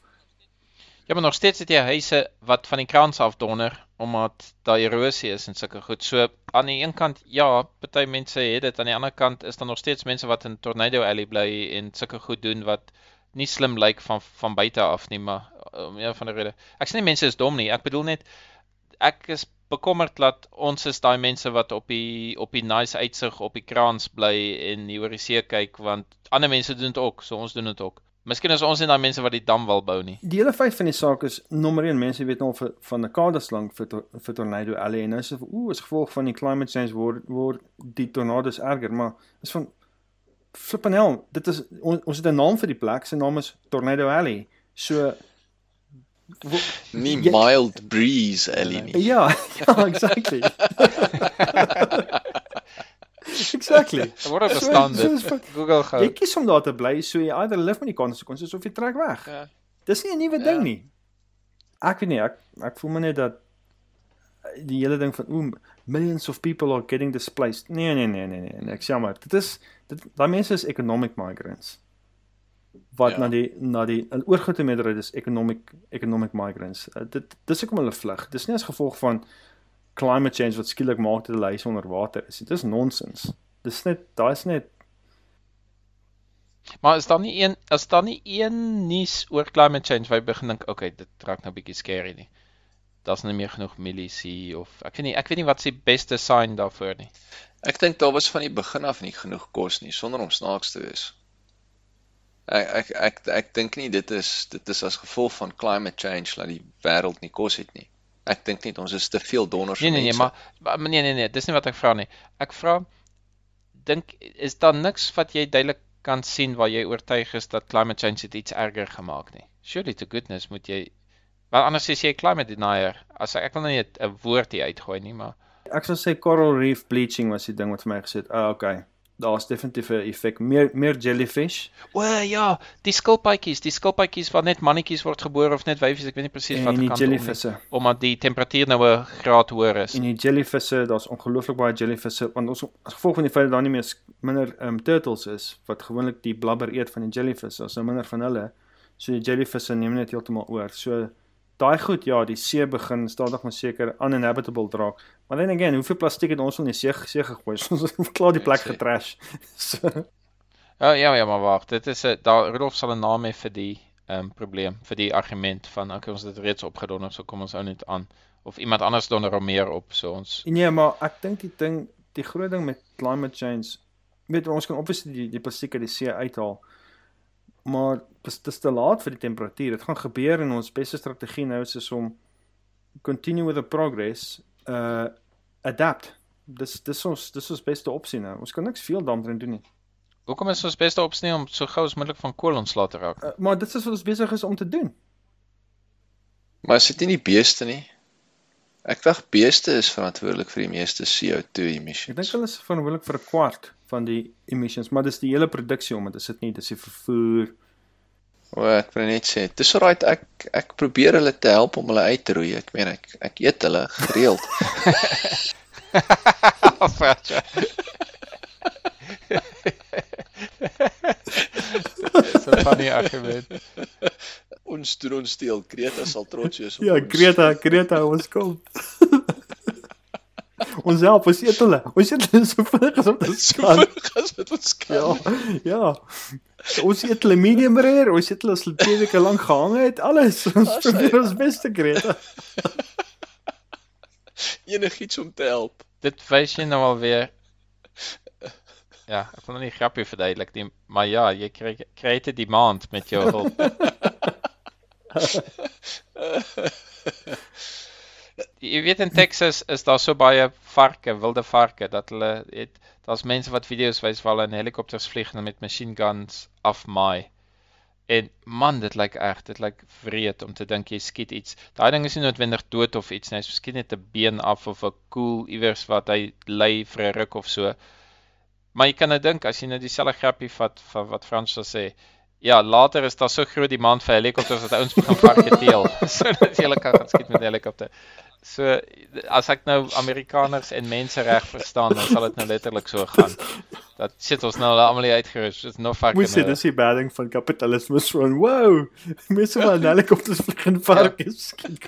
Ja, maar nog steeds het jy huise wat van die krans af donder omdat daar erosie is en sulke goed. So aan die een kant ja, party mense het dit, aan die ander kant is daar nog steeds mense wat in Tornado Alley bly en sulke goed doen wat nie slim lyk van van buite af nie, maar om een van die rede. Ek sê nie mense is dom nie. Ek bedoel net ek is bekommerd dat ons is daai mense wat op die op die nice uitsig op die krans bly en hier oor die see kyk want ander mense doen dit ook, so ons doen dit ook. Miskien is ons nie daai mense wat die dam wil bou nie. die hele feit van die saak is nommer 1 mense weet nou vir, van 'n kadeslang vir to, vir Tornado Alley en nou is ooh as gevolg van die climate change word word die tornado's erger, maar is van flippanel, dit is on, ons het 'n naam vir die plek, sy naam is Tornado Alley. So wo, Nie Ja. mild breeze Ellie nie. ja, ja, exactly. exactly. Dit word So- bestaan so dit. is van- Google gou. Jy kies om daar te bly, so jy either live met die konsekwensies of jy trek weg. Ja. Dis nie 'n nuwe Ja. ding nie. Ek weet nie, ek ek voel maar net dat die hele ding van ooh millions of people are getting displaced. Nee nee nee nee nee, nee ek sê maar, dit is dit daai mense is economic migrants. Wat Ja. na die na die 'n oorgrootste meerderheid is economic economic migrants. Uh, dit dis hoekom hulle vlug. Dis nie as gevolg van climate change wat skielik maak dat hulle huise onder water is. Dit is nonsens. Dis net daai is net Maar is daar nie een as daar nie een nuus oor climate change waar jy begin dink, okay, dit raak nou bietjie scary nie. Daar's nie meer genoeg milisie of ek weet nie, ek weet nie wat se beste sign daarvoor nie. Ek dink daar was van die begin af nie genoeg kos nie sonder om snaaks te wees. Ek ek ek ek dink nie dit is dit is as gevolg van climate change dat die wêreld nie kos het nie. Ek dink net ons is te veel donders Nee nee nee, mense. maar, maar nee nee nee, dis nie wat ek vra nie. Ek vra dink is daar niks wat jy duidelik kan sien waar jy oortuig is dat climate change dit iets erger gemaak nie. Surely to goodness moet jy Want anders is jy climate denier. As ek ek wil nou nie 'n woord hier uitgooi nie, maar ek sou sê coral reef bleaching was die ding wat vir my gesê het. Ah okay. Daar's definitief 'n effek. Meer meer jellyfish O ja, die skilpaadjies, die skilpaadjies waar net mannetjies word gebore of net wyfies, ek weet nie presies wat die kant om nie. jellyvisse. Omdat die temperatuur nou 'n graad hoër is. En die jellyvisse, daar's ongelooflik baie jellyvisse want ons as gevolg van die feit dat daar nie meer minder um, turtles is wat gewoonlik die blubber eet van die jellyvisse, daar's nou minder van hulle. So die jellyvisse neem net heeltemal oor. So daai goed ja, die see begin stadig maar seker uninhabitable raak. Maar then again, hoeveel plastiek het ons al in die see, see gegooi? Ons het klaar die Ek plek getrash. So Ja ja ja, maar wag, dit is 'n daar Rudolf sal 'n naam hê vir die ehm um, probleem, vir die argument van okay, ons het dit reeds opgedonder, so kom ons ou net aan of iemand anders donder hom meer op, so ons Nee, maar ek dink die ding, die groot ding met climate change, weet ons kan obviously die die plastiek uit die see uithaal. Maar dis dis te laat vir die temperatuur. Dit gaan gebeur en ons beste strategie nou is, is om continue with the progress, uh adapt. Dis dis ons dis ons beste opsie nou. Ons kan niks veel daarmee doen nie. Hoekom is ons beste opsie om so gou as moontlik van kool ontslae te raak? Uh, maar dit is wat ons besig is om te doen. Maar is dit nie die beeste nie? Ek dink beeste is verantwoordelik vir die meeste CO2 Ek dink hulle is verantwoordelik vir 'n kwart van die emissions, maar dis die hele produksie om dit is dit nie, dis die vervoer. O, ek wil net sê, dis alright ek ek probeer hulle te help om hulle uit te roei. Ek meen ek ek eet hulle gereeld. Fransjo. Dis 'n funny argument. Ons doen ons steel. Greta sal trots wees op Ja, ons. Greta, Greta, ons kom. Ons help, ons eet hulle. Ons eet hulle so vinnig as wat ons So kan. vinnig as wat ons kan. Ja. Ja. Ons eet hulle medium rare, ons eet hulle as hulle twee weke lank gehang het, alles. Ons probeer ons beste, Greta. Enigiets om te help. Dit wys jy nou alweer. Ja, ek wil nou nie grappie verduidelik nie, maar ja, jy kry kry 'n demand met jou hulp. Jy weet in Texas is daar so baie varke, wilde varke dat hulle het daar's mense wat video's wys waar hulle in helikopters vlieg en met machine guns afmaai. En man, dit lyk erg, dit lyk wreed om te dink jy skiet iets. Daai ding is nie noodwendig dood of iets nie, hy's miskien net 'n been af of 'n koel iewers wat hy lê vir 'n ruk of so. Maar jy kan nou dink as jy nou dieselfde grappie vat van wat Frans sal sê. Ja, later is daar so groot demand vir helikopters dat ouens begin varke teel. so dat jy hulle kan gaan skiet met 'n helikopter. So as ek nou Amerikaners en mense reg verstaan, dan sal dit nou letterlik so gaan. Dat sit ons nou almal hier uitgerus. Dis nog varke. Moes sê dis die bad ding van kapitalisme van wow. Mense wat in helikopters vlieg en varke skiet.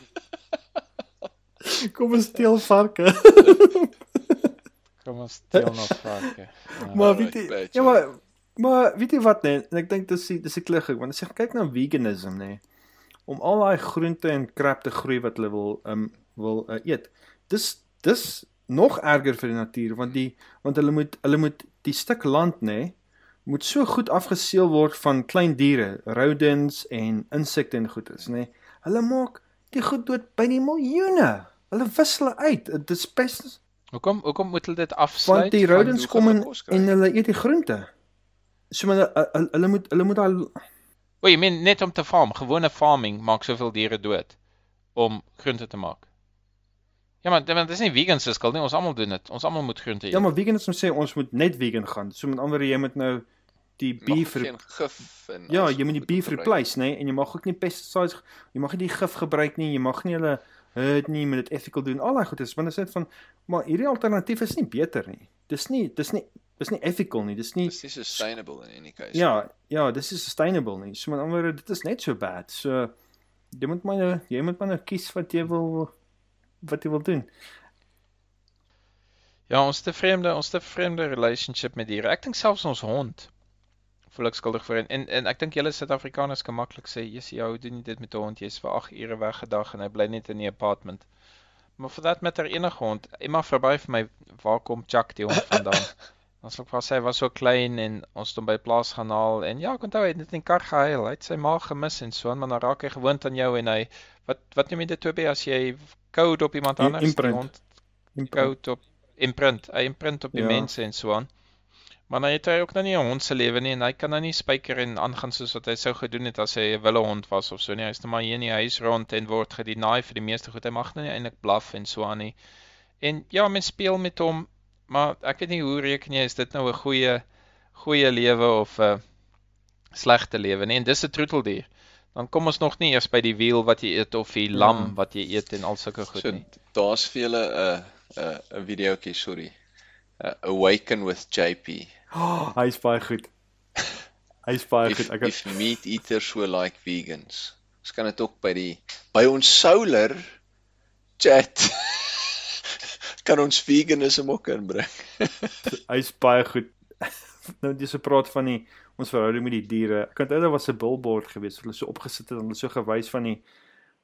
Kom ons steel varke. Kom ons teel nog varke. Ja. Maar Alright, weet jy, ja maar maar weet jy wat nee, en ek dink dis die- dis 'n klug want as jy kyk na veganism nê, om al daai groente en krap te groei wat hulle wil um wil uh, eet. Dis dis nog erger vir die natuur want die want hulle moet hulle moet die stuk land nê moet so goed afgeseël word van klein diere, rodents en insekte en goedes nê. Hulle maak die goed dood by die miljoene. Hulle wis hulle uit. Dit is pest Hoekom hoekom moet hulle dit afsluit? want die rodents kom kry? en hulle eet die groente. So maar hulle, hulle, hulle moet hulle moet al O, jy meen net om te farm, gewone farming maak soveel diere dood om groente te maak. Ja, maar dit is nie vegans se skuld nie, ons almal doen dit. Ons almal moet groente eet. Ja, maar veganisme sê ons moet net vegan gaan. So met ander woorde jy moet nou die beef geen gif en Ja, jy moet die beef replace, nê, en jy mag ook nie pesticides, jy mag nie die gif gebruik nie, jy mag nie hulle hurt nie, met dit ethical doen. Al daai goed is want dit is van maar hierdie alternatief is nie beter nie. Dis nie dis nie dis nie ethical nie. Dis nie Dis nie sustainable in any case. Ja, ja, dis is sustainable nie. So met ander woorde, dit is net so bad. So jy moet maar nou, jy moet maar nou kies wat jy wil wat jy wil doen. Ja, ons te vreemde, ons te vreemde relationship met diere. Ek dink selfs ons hond voel ek skuldig vir en en, en ek dink julle Suid-Afrikaners kan maklik sê, "Jesus, ja, hoe doen jy dit met 'n hond? Jy's vir 8 ure weg 'n dag en hy bly net in die apartment." Maar vir dat met 'n enige hond, Emma verby vir my, waar kom Chuck die hond vandaan? Ons het vra sy was so klein en ons het hom by plaas gaan haal en ja, ek onthou hy het net in kar gehuil. Hy het sy ma gemis en so maar dan raak hy gewoond aan jou en hy wat wat noem jy dit Toby as jy code op iemand anders imprint. hond code op imprint, hy imprint op die Ja. mense en so aan. Maar dan het hy ook nou nie 'n hond se lewe nie en hy kan nou nie spyker en aangaan soos wat hy sou gedoen het as hy 'n wille hond was of so nie. Hy's net maar hier in die huis rond en word gedeny vir die meeste goed. Hy mag nou nie eintlik blaf en so aan nie. En ja, mens speel met hom, maar ek weet nie hoe reken jy is dit nou 'n goeie goeie lewe of 'n slegte lewe nie. En dis 'n troeteldier. Dan kom ons nog nie eers by die wiel wat jy eet of die lam wat jy eet en al sulke goed So nie. daar's vir julle 'n 'n 'n videoetjie, sorry. Uh, Awaken with JP. Oh, hy's baie goed. Hy's baie If, goed. Ek het, if meat eaters were like vegans. Ons kan dit ook by die by ons solar chat kan ons veganisme ook inbring. hy's baie goed. nou dis so praat van die ons verhouding met die diere. Ek onthou daar was 'n billboard geweest. Hulle so opgesit het en hulle so gewys van die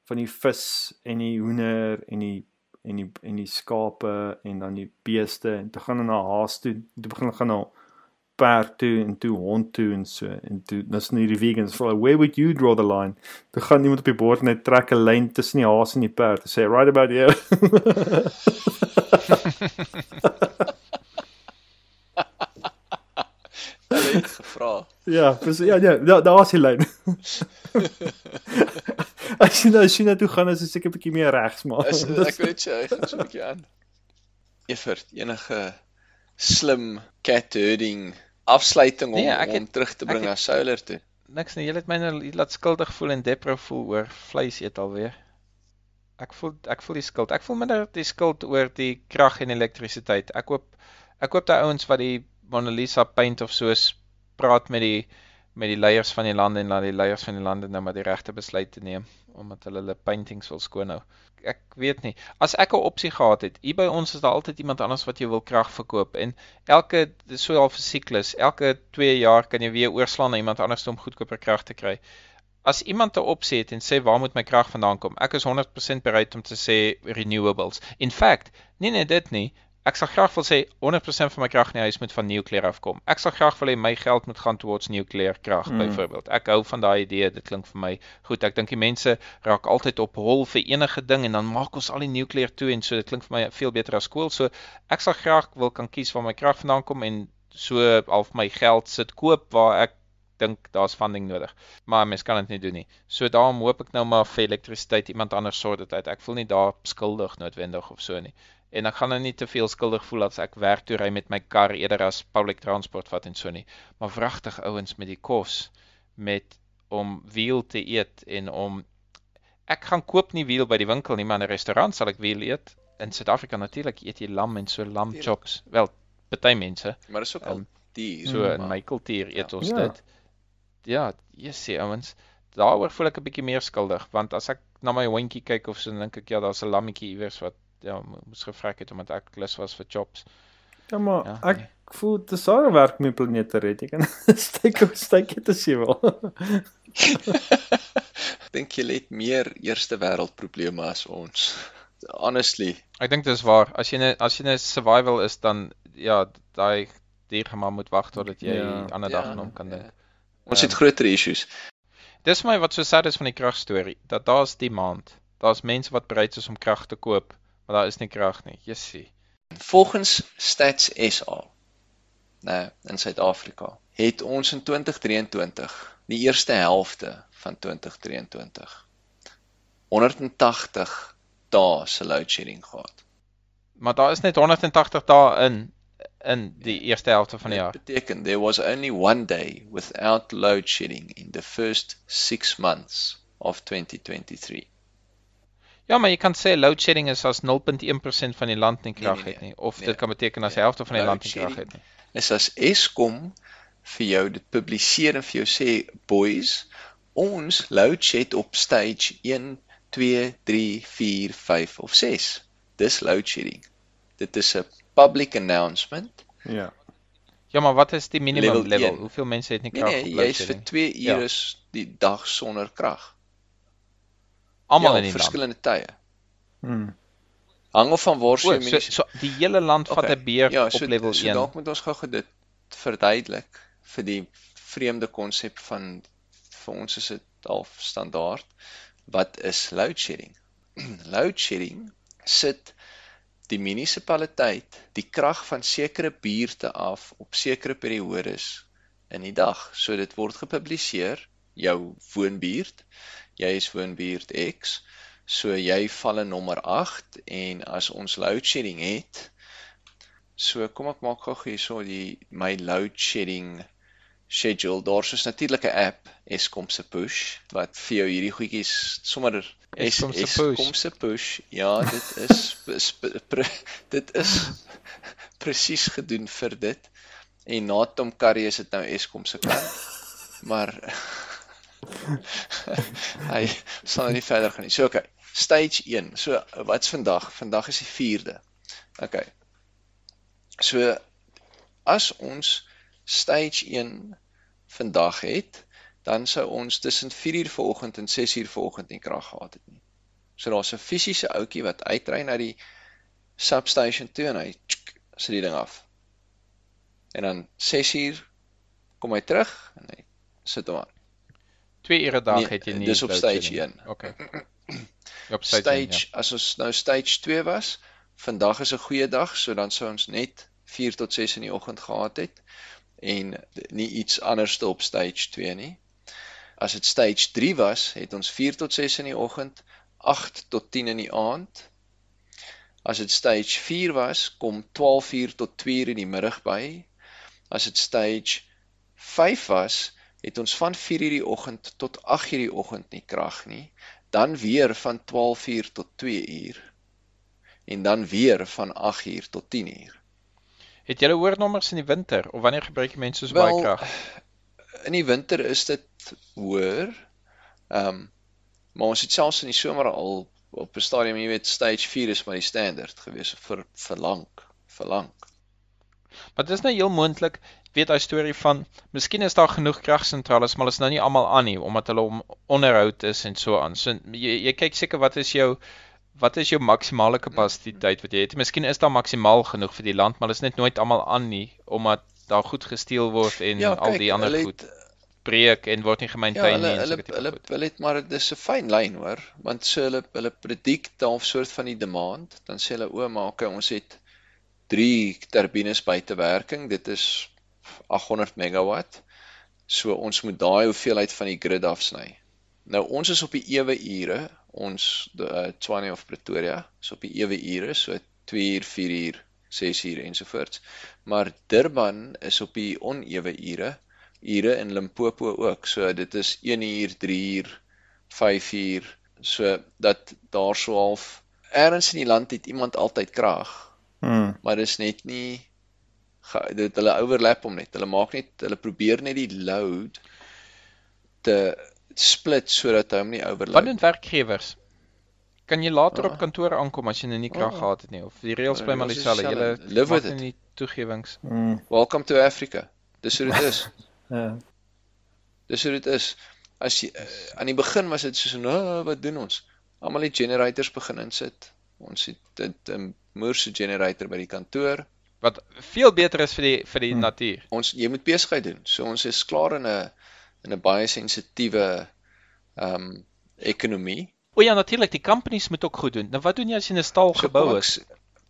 van die vis en die hoender en die en die en die skape en dan die beeste en toe gaan na haas toe. Toe begin hulle gaan na perd toe en toe hond toe en so en toe dis nie die vegans vra where would you draw the line? Toe gaan iemand op die bord net trek 'n lyn tussen die haas en die perd. Sê right about here. Hulle het gevra. Ja, dis ja, ja, daar daar was die lyn. As jy nou as jy na toe gaan is dit seker 'n bietjie meer regs maar. Is, ek weet jy, hy gaan so 'n bietjie aan. Evert, enige slim cat herding afsluiting om Nee, ek om het- terug te bring na solar toe. Niks nie. Jy het my nou laat skuldig voel en depro voel oor vleis eet alweer. Ek voel ek voel die skuld. Ek voel minder die skuld oor die krag en elektrisiteit. Ek hoop ek hoop daai ouens wat die Mona Lisa paint of soos praat met die met die leiers van die lande en laat die leiers van die lande nou maar die regte besluit te neem omdat hulle hulle paintings wil skoon hou. Ek weet nie. As ek 'n opsie gehad het, hier by ons is daar altyd iemand anders wat jou wil krag verkoop en elke so half 'n siklus. Elke 2 jaar kan jy weer oorslaan na iemand anders om goedkoper krag te kry. As iemand 'n opsie het en sê waar moet my krag vandaan kom? Ek is 100% bereid om te sê renewables. In fact, nie net dit nie, Ek sal graag wil sê 100% van my krag in die huis moet van nukleer afkom. Ek sal graag wil hê my geld moet gaan towards nukleer krag mm. byvoorbeeld. Ek hou van daai idee, dit klink vir my goed. Ek dink die mense raak altyd op hol vir enige ding en dan maak ons al die nukleer toe en so dit klink vir my veel beter as skool. So ek sal graag wil kan kies waar my krag vandaan kom en so half my geld sit koop waar ek dink daar's funding nodig. Maar mens kan dit nie doen nie. So daarom hoop ek nou maar vir elektrisiteit iemand anders sorg dit uit. Ek voel nie daar skuldig noodwendig of so nie en ek gaan nou nie te veel skuldig voel as ek werk toe ry met my kar eerder as public transport vat en so nie. Maar wragtig ouens met die kos met om wiel te eet en om ek gaan koop nie wiel by die winkel nie, maar in 'n restaurant sal ek wiel eet. In Suid-Afrika natuurlik eet jy lam en so lam chops. Wel, party mense. Maar dis ook al um, duur. So in my kultuur eet ons ja. dit. Ja, jy sê ouens, daaroor voel ek 'n bietjie meer skuldig want as ek na my hondjie kyk of so dink ek ja, daar's 'n lammetjie iewers wat ja, moes gevra het omdat ek lus was vir chops. Ja, maar ja, ek nee. voel te sare werk met planete red. Ek kan steek op steek dit as jy wil. Dink jy het meer eerste wêreld probleme as ons? Honestly. Ek dink dis waar. As jy 'n as jy 'n survival is dan ja, daai dier gaan maar moet wag totdat jy ja, ander dag ja, aan hom kan dink. Ja. Ons um, het groter issues. Dis my wat so sad is van die kragstorie, dat daar's die maand. Daar's mense wat bereid is om krag te koop maar daar is nie krag nie. Jessie. Volgens Stats SA, nou in Suid-Afrika, het ons in 2023, die eerste helfte van 2023, 180 dae se load shedding gehad. Maar daar is net 180 dae in in die eerste helfte van die jaar. Dit beteken there was only one day without load shedding in the first 6 months of 2023. Ja, maar jy kan sê load shedding is as 0.1% van die land nie krag nee, nee, het nie of nee, dit kan beteken as die nee, helfte van die land nie krag het nie. Is as Eskom vir jou dit publiseer en vir jou sê boys, ons load shed op stage 1 2 3 4 5 of 6. Dis load shedding. Dit is 'n public announcement. Ja. Ja, maar wat is die minimum level? level? Hoeveel mense het nie krag nee, nee, op load shedding? Nee, jy is vir 2 ure ja. die dag sonder krag almal ja, in die verskillende tye. Hmm. Hang of van waar so so, so die hele land okay. vat 'n beer ja, so, op level 1. So dalk moet ons gou dit verduidelik vir die vreemde konsep van vir ons is dit al standaard. Wat is load shedding? load shedding sit die munisipaliteit die krag van sekere buurte af op sekere periodes in die dag. So dit word gepubliseer jou woonbuurt jy is woonbuurt X, so jy val in nommer 8 en as ons load shedding het, so kom ek maak gou hierso die my load shedding schedule. Daar's 'n natuurlike app, Eskom se push, wat vir jou hierdie goedjies sommer Eskom se push. Eskom se push. Ja, dit is pre, dit is presies gedoen vir dit. En na Tom Curry is dit nou Eskom se kant. Maar Hy sal nou nie verder gaan nie. So okay, stage 1. So wat's vandag? Vandag is die 4de. Okay. So as ons stage 1 vandag het, dan sou ons tussen 4uur vanoggend en 6uur vanoggend nie krag gehad het nie. So daar's 'n fisiese ouetjie wat uitry na die substation toe en hy sit die ding af. En dan 6uur kom hy terug en hy sit hom aan. 2 ure dag nee, het jy nie Dis op stage 1. Okay. op stage, stage 1, ja. as ons nou stage 2 was, vandag is 'n goeie dag, so dan sou ons net 4 tot 6 in die oggend gehad het en nie iets anders te op stage 2 nie. As dit stage 3 was, het ons 4 tot 6 in die oggend, 8 tot 10 in die aand. As dit stage 4 was, kom 12 uur tot 2 uur in die middag by. As dit stage 5 was, het ons van 4:00 die oggend tot 8:00 die oggend nie krag nie dan weer van 12uur tot 2uur en dan weer van 8uur tot 10uur. Het julle hoër nommers in die winter of wanneer gebruik jy mense so baie krag? In die winter is dit hoër. Ehm um, maar ons het selfs in die somer al op 'n stadium, jy weet, stage 4 is maar die standaard gewees vir vir lank, vir lank. Maar dit is nou heel moontlik, weet daai storie van miskien is daar genoeg kragsentrales, maar is nou nie almal aan nie omdat hulle om onderhoud is en so aan. So jy, jy kyk seker wat is jou wat is jou maksimale kapasiteit wat jy het? Miskien is daar maksimaal genoeg vir die land, maar is net nooit almal aan nie omdat daar goed gesteel word en Ja, al kyk, die ander hulle goed het- breek en word nie Ja, gemaintain hulle nie en hulle sulke tipe hulle goed. hulle het maar dis 'n fyn lyn hoor, want so hulle hulle predict daar 'n soort van die demand, dan sê hulle o, maar okay, ons het 3 turbines buite werking, dit is 800 megawatt. So ons moet daai hoeveelheid van die grid afsny. Nou ons is op die ewe ure, ons die uh, Tshwane of Pretoria is op die ewe ure, so 2 uur, 4 uur, 6 uur ensovoorts. Maar Durban is op die onewe ure, ure in Limpopo ook. So dit is 1 uur, 3 uur, 5 uur, so dat daar so half ergens in die land het iemand altyd krag, Hmm. maar dis net nie dit hulle overlap hom net. Hulle maak net hulle probeer net die load te split sodat hy hom nie Wat overlap. doen werkgewers? Kan jy later Ja. op kantoor aankom as jy nou nie krag Ja. gehad het nie of die reëls Ja, bly maar die dieselfde. Dieselfde. Live with nie toegewings. Hmm. Welcome to Africa. Dis hoe dit is. Ja. Dis hoe dit is. As jy uh, aan die begin was dit soos nou wat doen ons? Almal het generators begin insit. Ons het dit 'n moerse generator by die kantoor. Wat veel beter is vir die vir die Hmm. natuur. Ons jy moet besigheid doen. So ons is klaar in 'n in 'n baie sensitiewe ehm um, ekonomie. O ja, natuurlik, die companies moet ook goed doen. Nou wat doen jy as jy 'n stal So gebou is? s-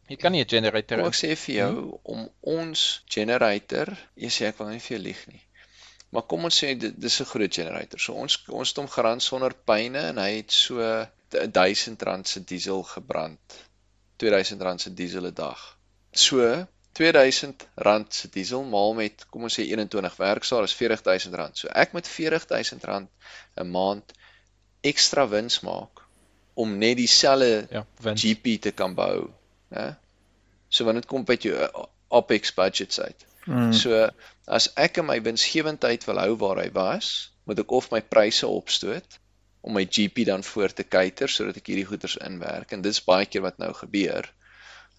Jy kan nie 'n generator in- ek sê vir jou om ons generator, jy sê ek wil nie vir jou lieg nie. Maar kom ons sê dit dis 'n groot generator. So ons ons het hom geraan sonder pyne en hy het so R1000 se diesel gebrand. R2000 se diesel 'n dag. So R2000 se diesel maal met kom ons sê 21 werksae is R40000. So ek moet R40000 'n maand ekstra wins maak om net dieselfde Ja, wins. GP te kan bou, né? So wanneer dit kom by jou uh, OPEX budgets uit. Hmm. So as ek in my winsgewendheid wil hou waar hy was, moet ek of my pryse opstoot om my GP dan voor te cater sodat ek hierdie goeders inwerk en dis baie keer wat nou gebeur.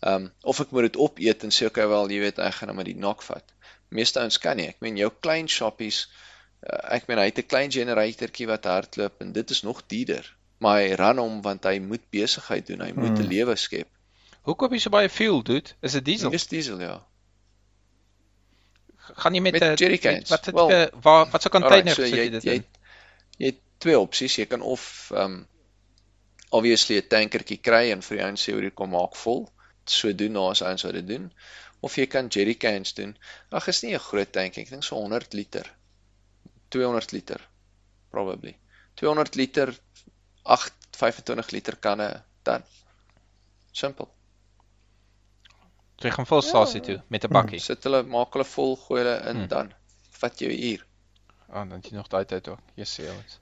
Um of ek moet dit opeet en sê okay wel, jy weet ek gaan nou maar die nok vat. Meeste ouens kan nie. Ek meen jou klein shoppies uh, ek meen hy het 'n klein generatortjie wat hardloop en dit is nog duurder. Maar hy ran hom want hy moet besigheid doen, hy moet 'n Hmm. lewe skep. Hoe koop jy so baie fuel, dude? Is dit diesel? Dis diesel ja. Gaan jy met 'n jerrycans. Wat het Wel, well, waar wat so container Alright, so sit jy jy dit jy in? jy het twee opsies. Jy kan of um obviously 'n tankertjie kry en vir die ouens sê hoe dit kom maak vol. So doen na as ouens wat dit doen. Of jy kan jerrycans doen. Ag, is nie 'n groot tankie. Ek dink so 100 liter. 200 liter probably. 200 liter 8 25 liter kanne dan. Simpel. Jy gaan volstasie toe met 'n bakkie. Sit hulle maak hulle vol, gooi hulle in Hmm. dan. Vat jou uur. Ah, dan jy nog daai tyd ook. Yes, ouens.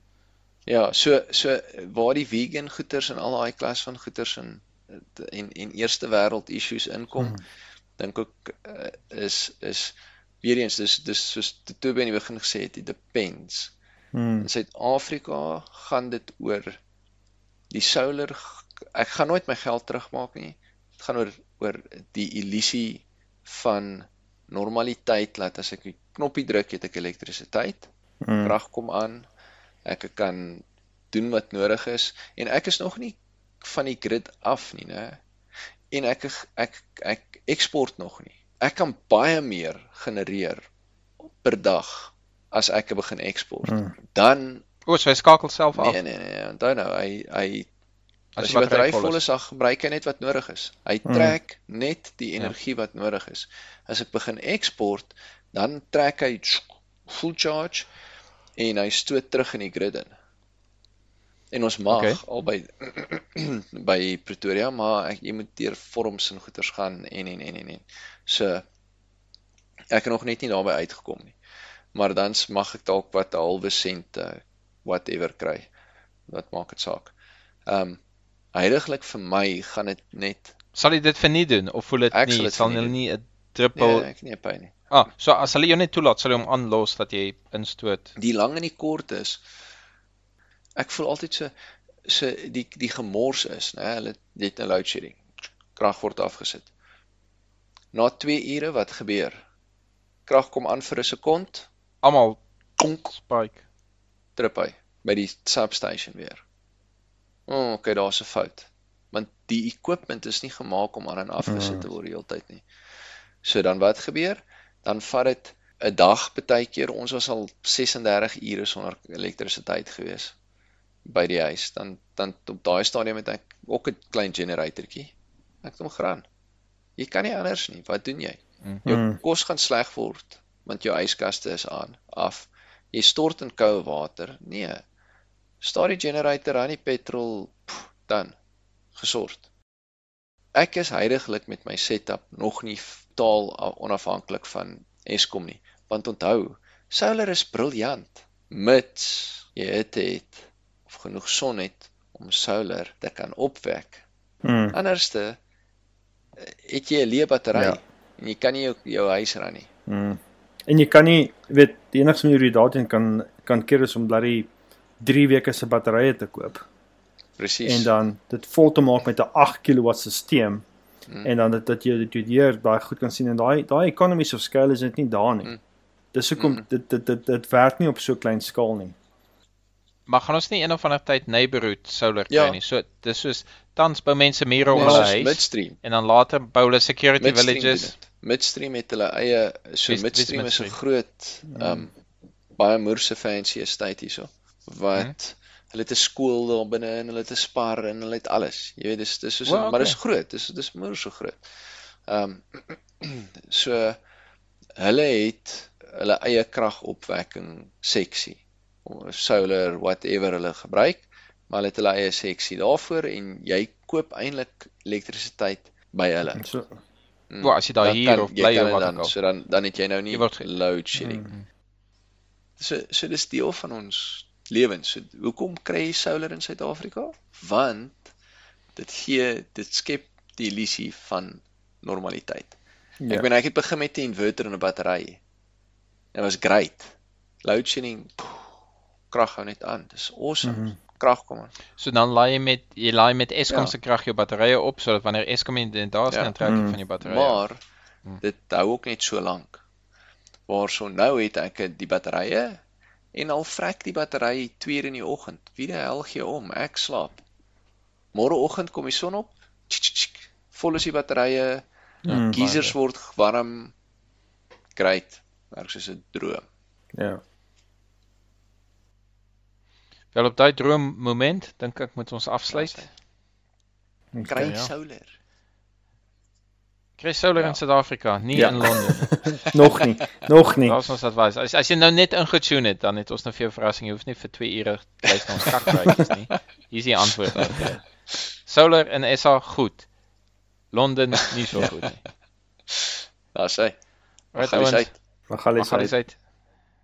Ja, so so waar die vegan goeters en al daai klas van goeters en en en eerste wêreld issues inkom, Hmm. dink ek uh, is is weer eens dis dis soos by in die begin gesê het, it depends. Hmm. In Suid-Afrika gaan dit oor die solar ek gaan nooit my geld terugmaak nie. Dit gaan oor oor die illusie van normaliteit laat as ek die knoppie druk het ek elektrisiteit Hmm. krag kom aan. Ek kan doen wat nodig is en ek is nog nie van die grid af nie, né? En ek ek ek eksport nog nie. Ek kan baie meer genereer per dag as ek begin eksport. Hmm. Dan O, so hy skakel self af. nee nee nee, onthou nou, hy hy As as die battery battery vol is, dan gebruik hy net wat nodig is. Hy Hmm. trek net die Ja. energie wat nodig is. As ek begin eksport, dan trek hy full charge en hy stoot terug in die grid in. En ons mag Okay. al by by Pretoria, maar ek, jy moet deur vorms en goeters gaan en en en en en. So ek het nog net nie daarby uitgekom nie. Maar dan mag ek dalk wat 'n halwe sent uh, whatever kry. Wat maak dit saak? Ehm um, heiliglik vir my gaan dit net Sal jy dit vir nie doen of voel dit Ek nie sal nie hulle nie 'n druppel nee, ek nie pyn nie. Ah, so as hulle jou net toelaat, sal jy hom aanlos dat jy instoot. Die lang en die kort is ek voel altyd so so die die gemors is, né? Hulle het 'n load shedding. Krag word afgesit. Na 2 ure wat gebeur? Krag kom aan vir 'n sekond, Almal konk, spike. trip hy by die substation weer. O, oh, okay, daar's 'n fout. Want die equipment is nie gemaak om aan en afgesit te word die hele tyd nie. So dan wat gebeur? Dan vat dit 'n dag partykeer. Ons was al 36 ure sonder elektrisiteit gewees by die huis. Dan dan op daai stadium het ek ook 'n klein generatortjie. Ek het hom geraan. Jy kan nie anders nie. Wat doen jy? Jou Mm. kos gaan sleg word want jou yskaste is aan af. Jy stort in koue water. Nee. Staar die generator aan die petrol pff, dan gesort. Ek is heidaglik met my setup nog nie totaal a- onafhanklik van Eskom nie. Want onthou, solar is briljant mits jy dit het of genoeg son het om solar te kan opwek. Mm. Anderste eh, het jy 'n leë battery Ja. en jy kan nie jou, jou huis ran nie. Mm. En jy kan nie weet die enigste manier hoe jy daarteen kan kan keer is om bly 3 weke se batterye te koop Presies. en dan dit vol te maak met 'n 8 kW stelsel Mm. en dan dat, dat jy dit hier baie goed kan sien en daai daai economies of scale is dit nie daar nie. Mm. Dis hoekom Mm. dit dit dit dit werk nie op so klein skaal nie. Maar gaan ons nie een of ander tyd neighborhood solar kry Ja. nie. So dis soos tans bou mense mure om Nee, hulle huis midstream. en dan later bou hulle security Midstream villages. dit. Midstream het hulle eie so Wie's- wie's midstream is 'n Midstream? groot ehm baie moerse fancy estate hierso wat hulle het 'n skool daar binne en hulle het 'n spar en hulle het alles. Jy weet dis dis soos Wow, maar dis okay. groot. Dis dis moer so groot. Ehm so hulle het hulle eie kragopwekking seksie. Solar whatever hulle gebruik, maar hulle het hulle eie seksie daarvoor en jy koop eintlik elektrisiteit by hulle. So Mm. Wel, as jy daar hier kan- of bly of wat dan, ook al. So dan dan het jy nou nie Jy word load shedding. Mm. So so dis deel van ons lewens. So hoekom kry jy solar in Suid-Afrika? Want dit gee dit skep die illusie van normaliteit. ja. Ek bedoel ek het begin met 'n inverter en 'n battery. Dit was great. Load shedding poeh, krag hou net aan. Dis awesome. Mhm. Krag kom aan. So dan laai jy met jy laai met Eskom Ja. se krag jou batterye op sodat wanneer Eskom nie daar is Ja. trek jy Mm. van jou batterye. Maar Hmm. dit hou ook net so lank. Waarso nou het ek die batterye en al vrek die battery 2 uur in die oggend. Wie die hel gee om? Ek slaap. Môreoggend kom die son op. tsk, tsk, tsk, Vol is die batterye. Mm. Geysers word warm. Great. Werk soos 'n droom. Ja. Wel op daai droom moment dink ek moet ons afsluit. Kry ja. solar. Kry solar Ja. in Suid-Afrika, nie Ja. in Londen. Nog nie. Nog nie. Daar's ons advies. As as jy nou net ingetune het, dan het ons nou vir jou verrassing. Jy hoef nie vir 2 ure te luister na ons kakpraatjies nie. Hier is die antwoord nou. Solar in SA goed. Londen nie so goed nie. Daar sê. Right, Gaan jy ouens. sê. Maar gaan Maar gaan jy eens uit.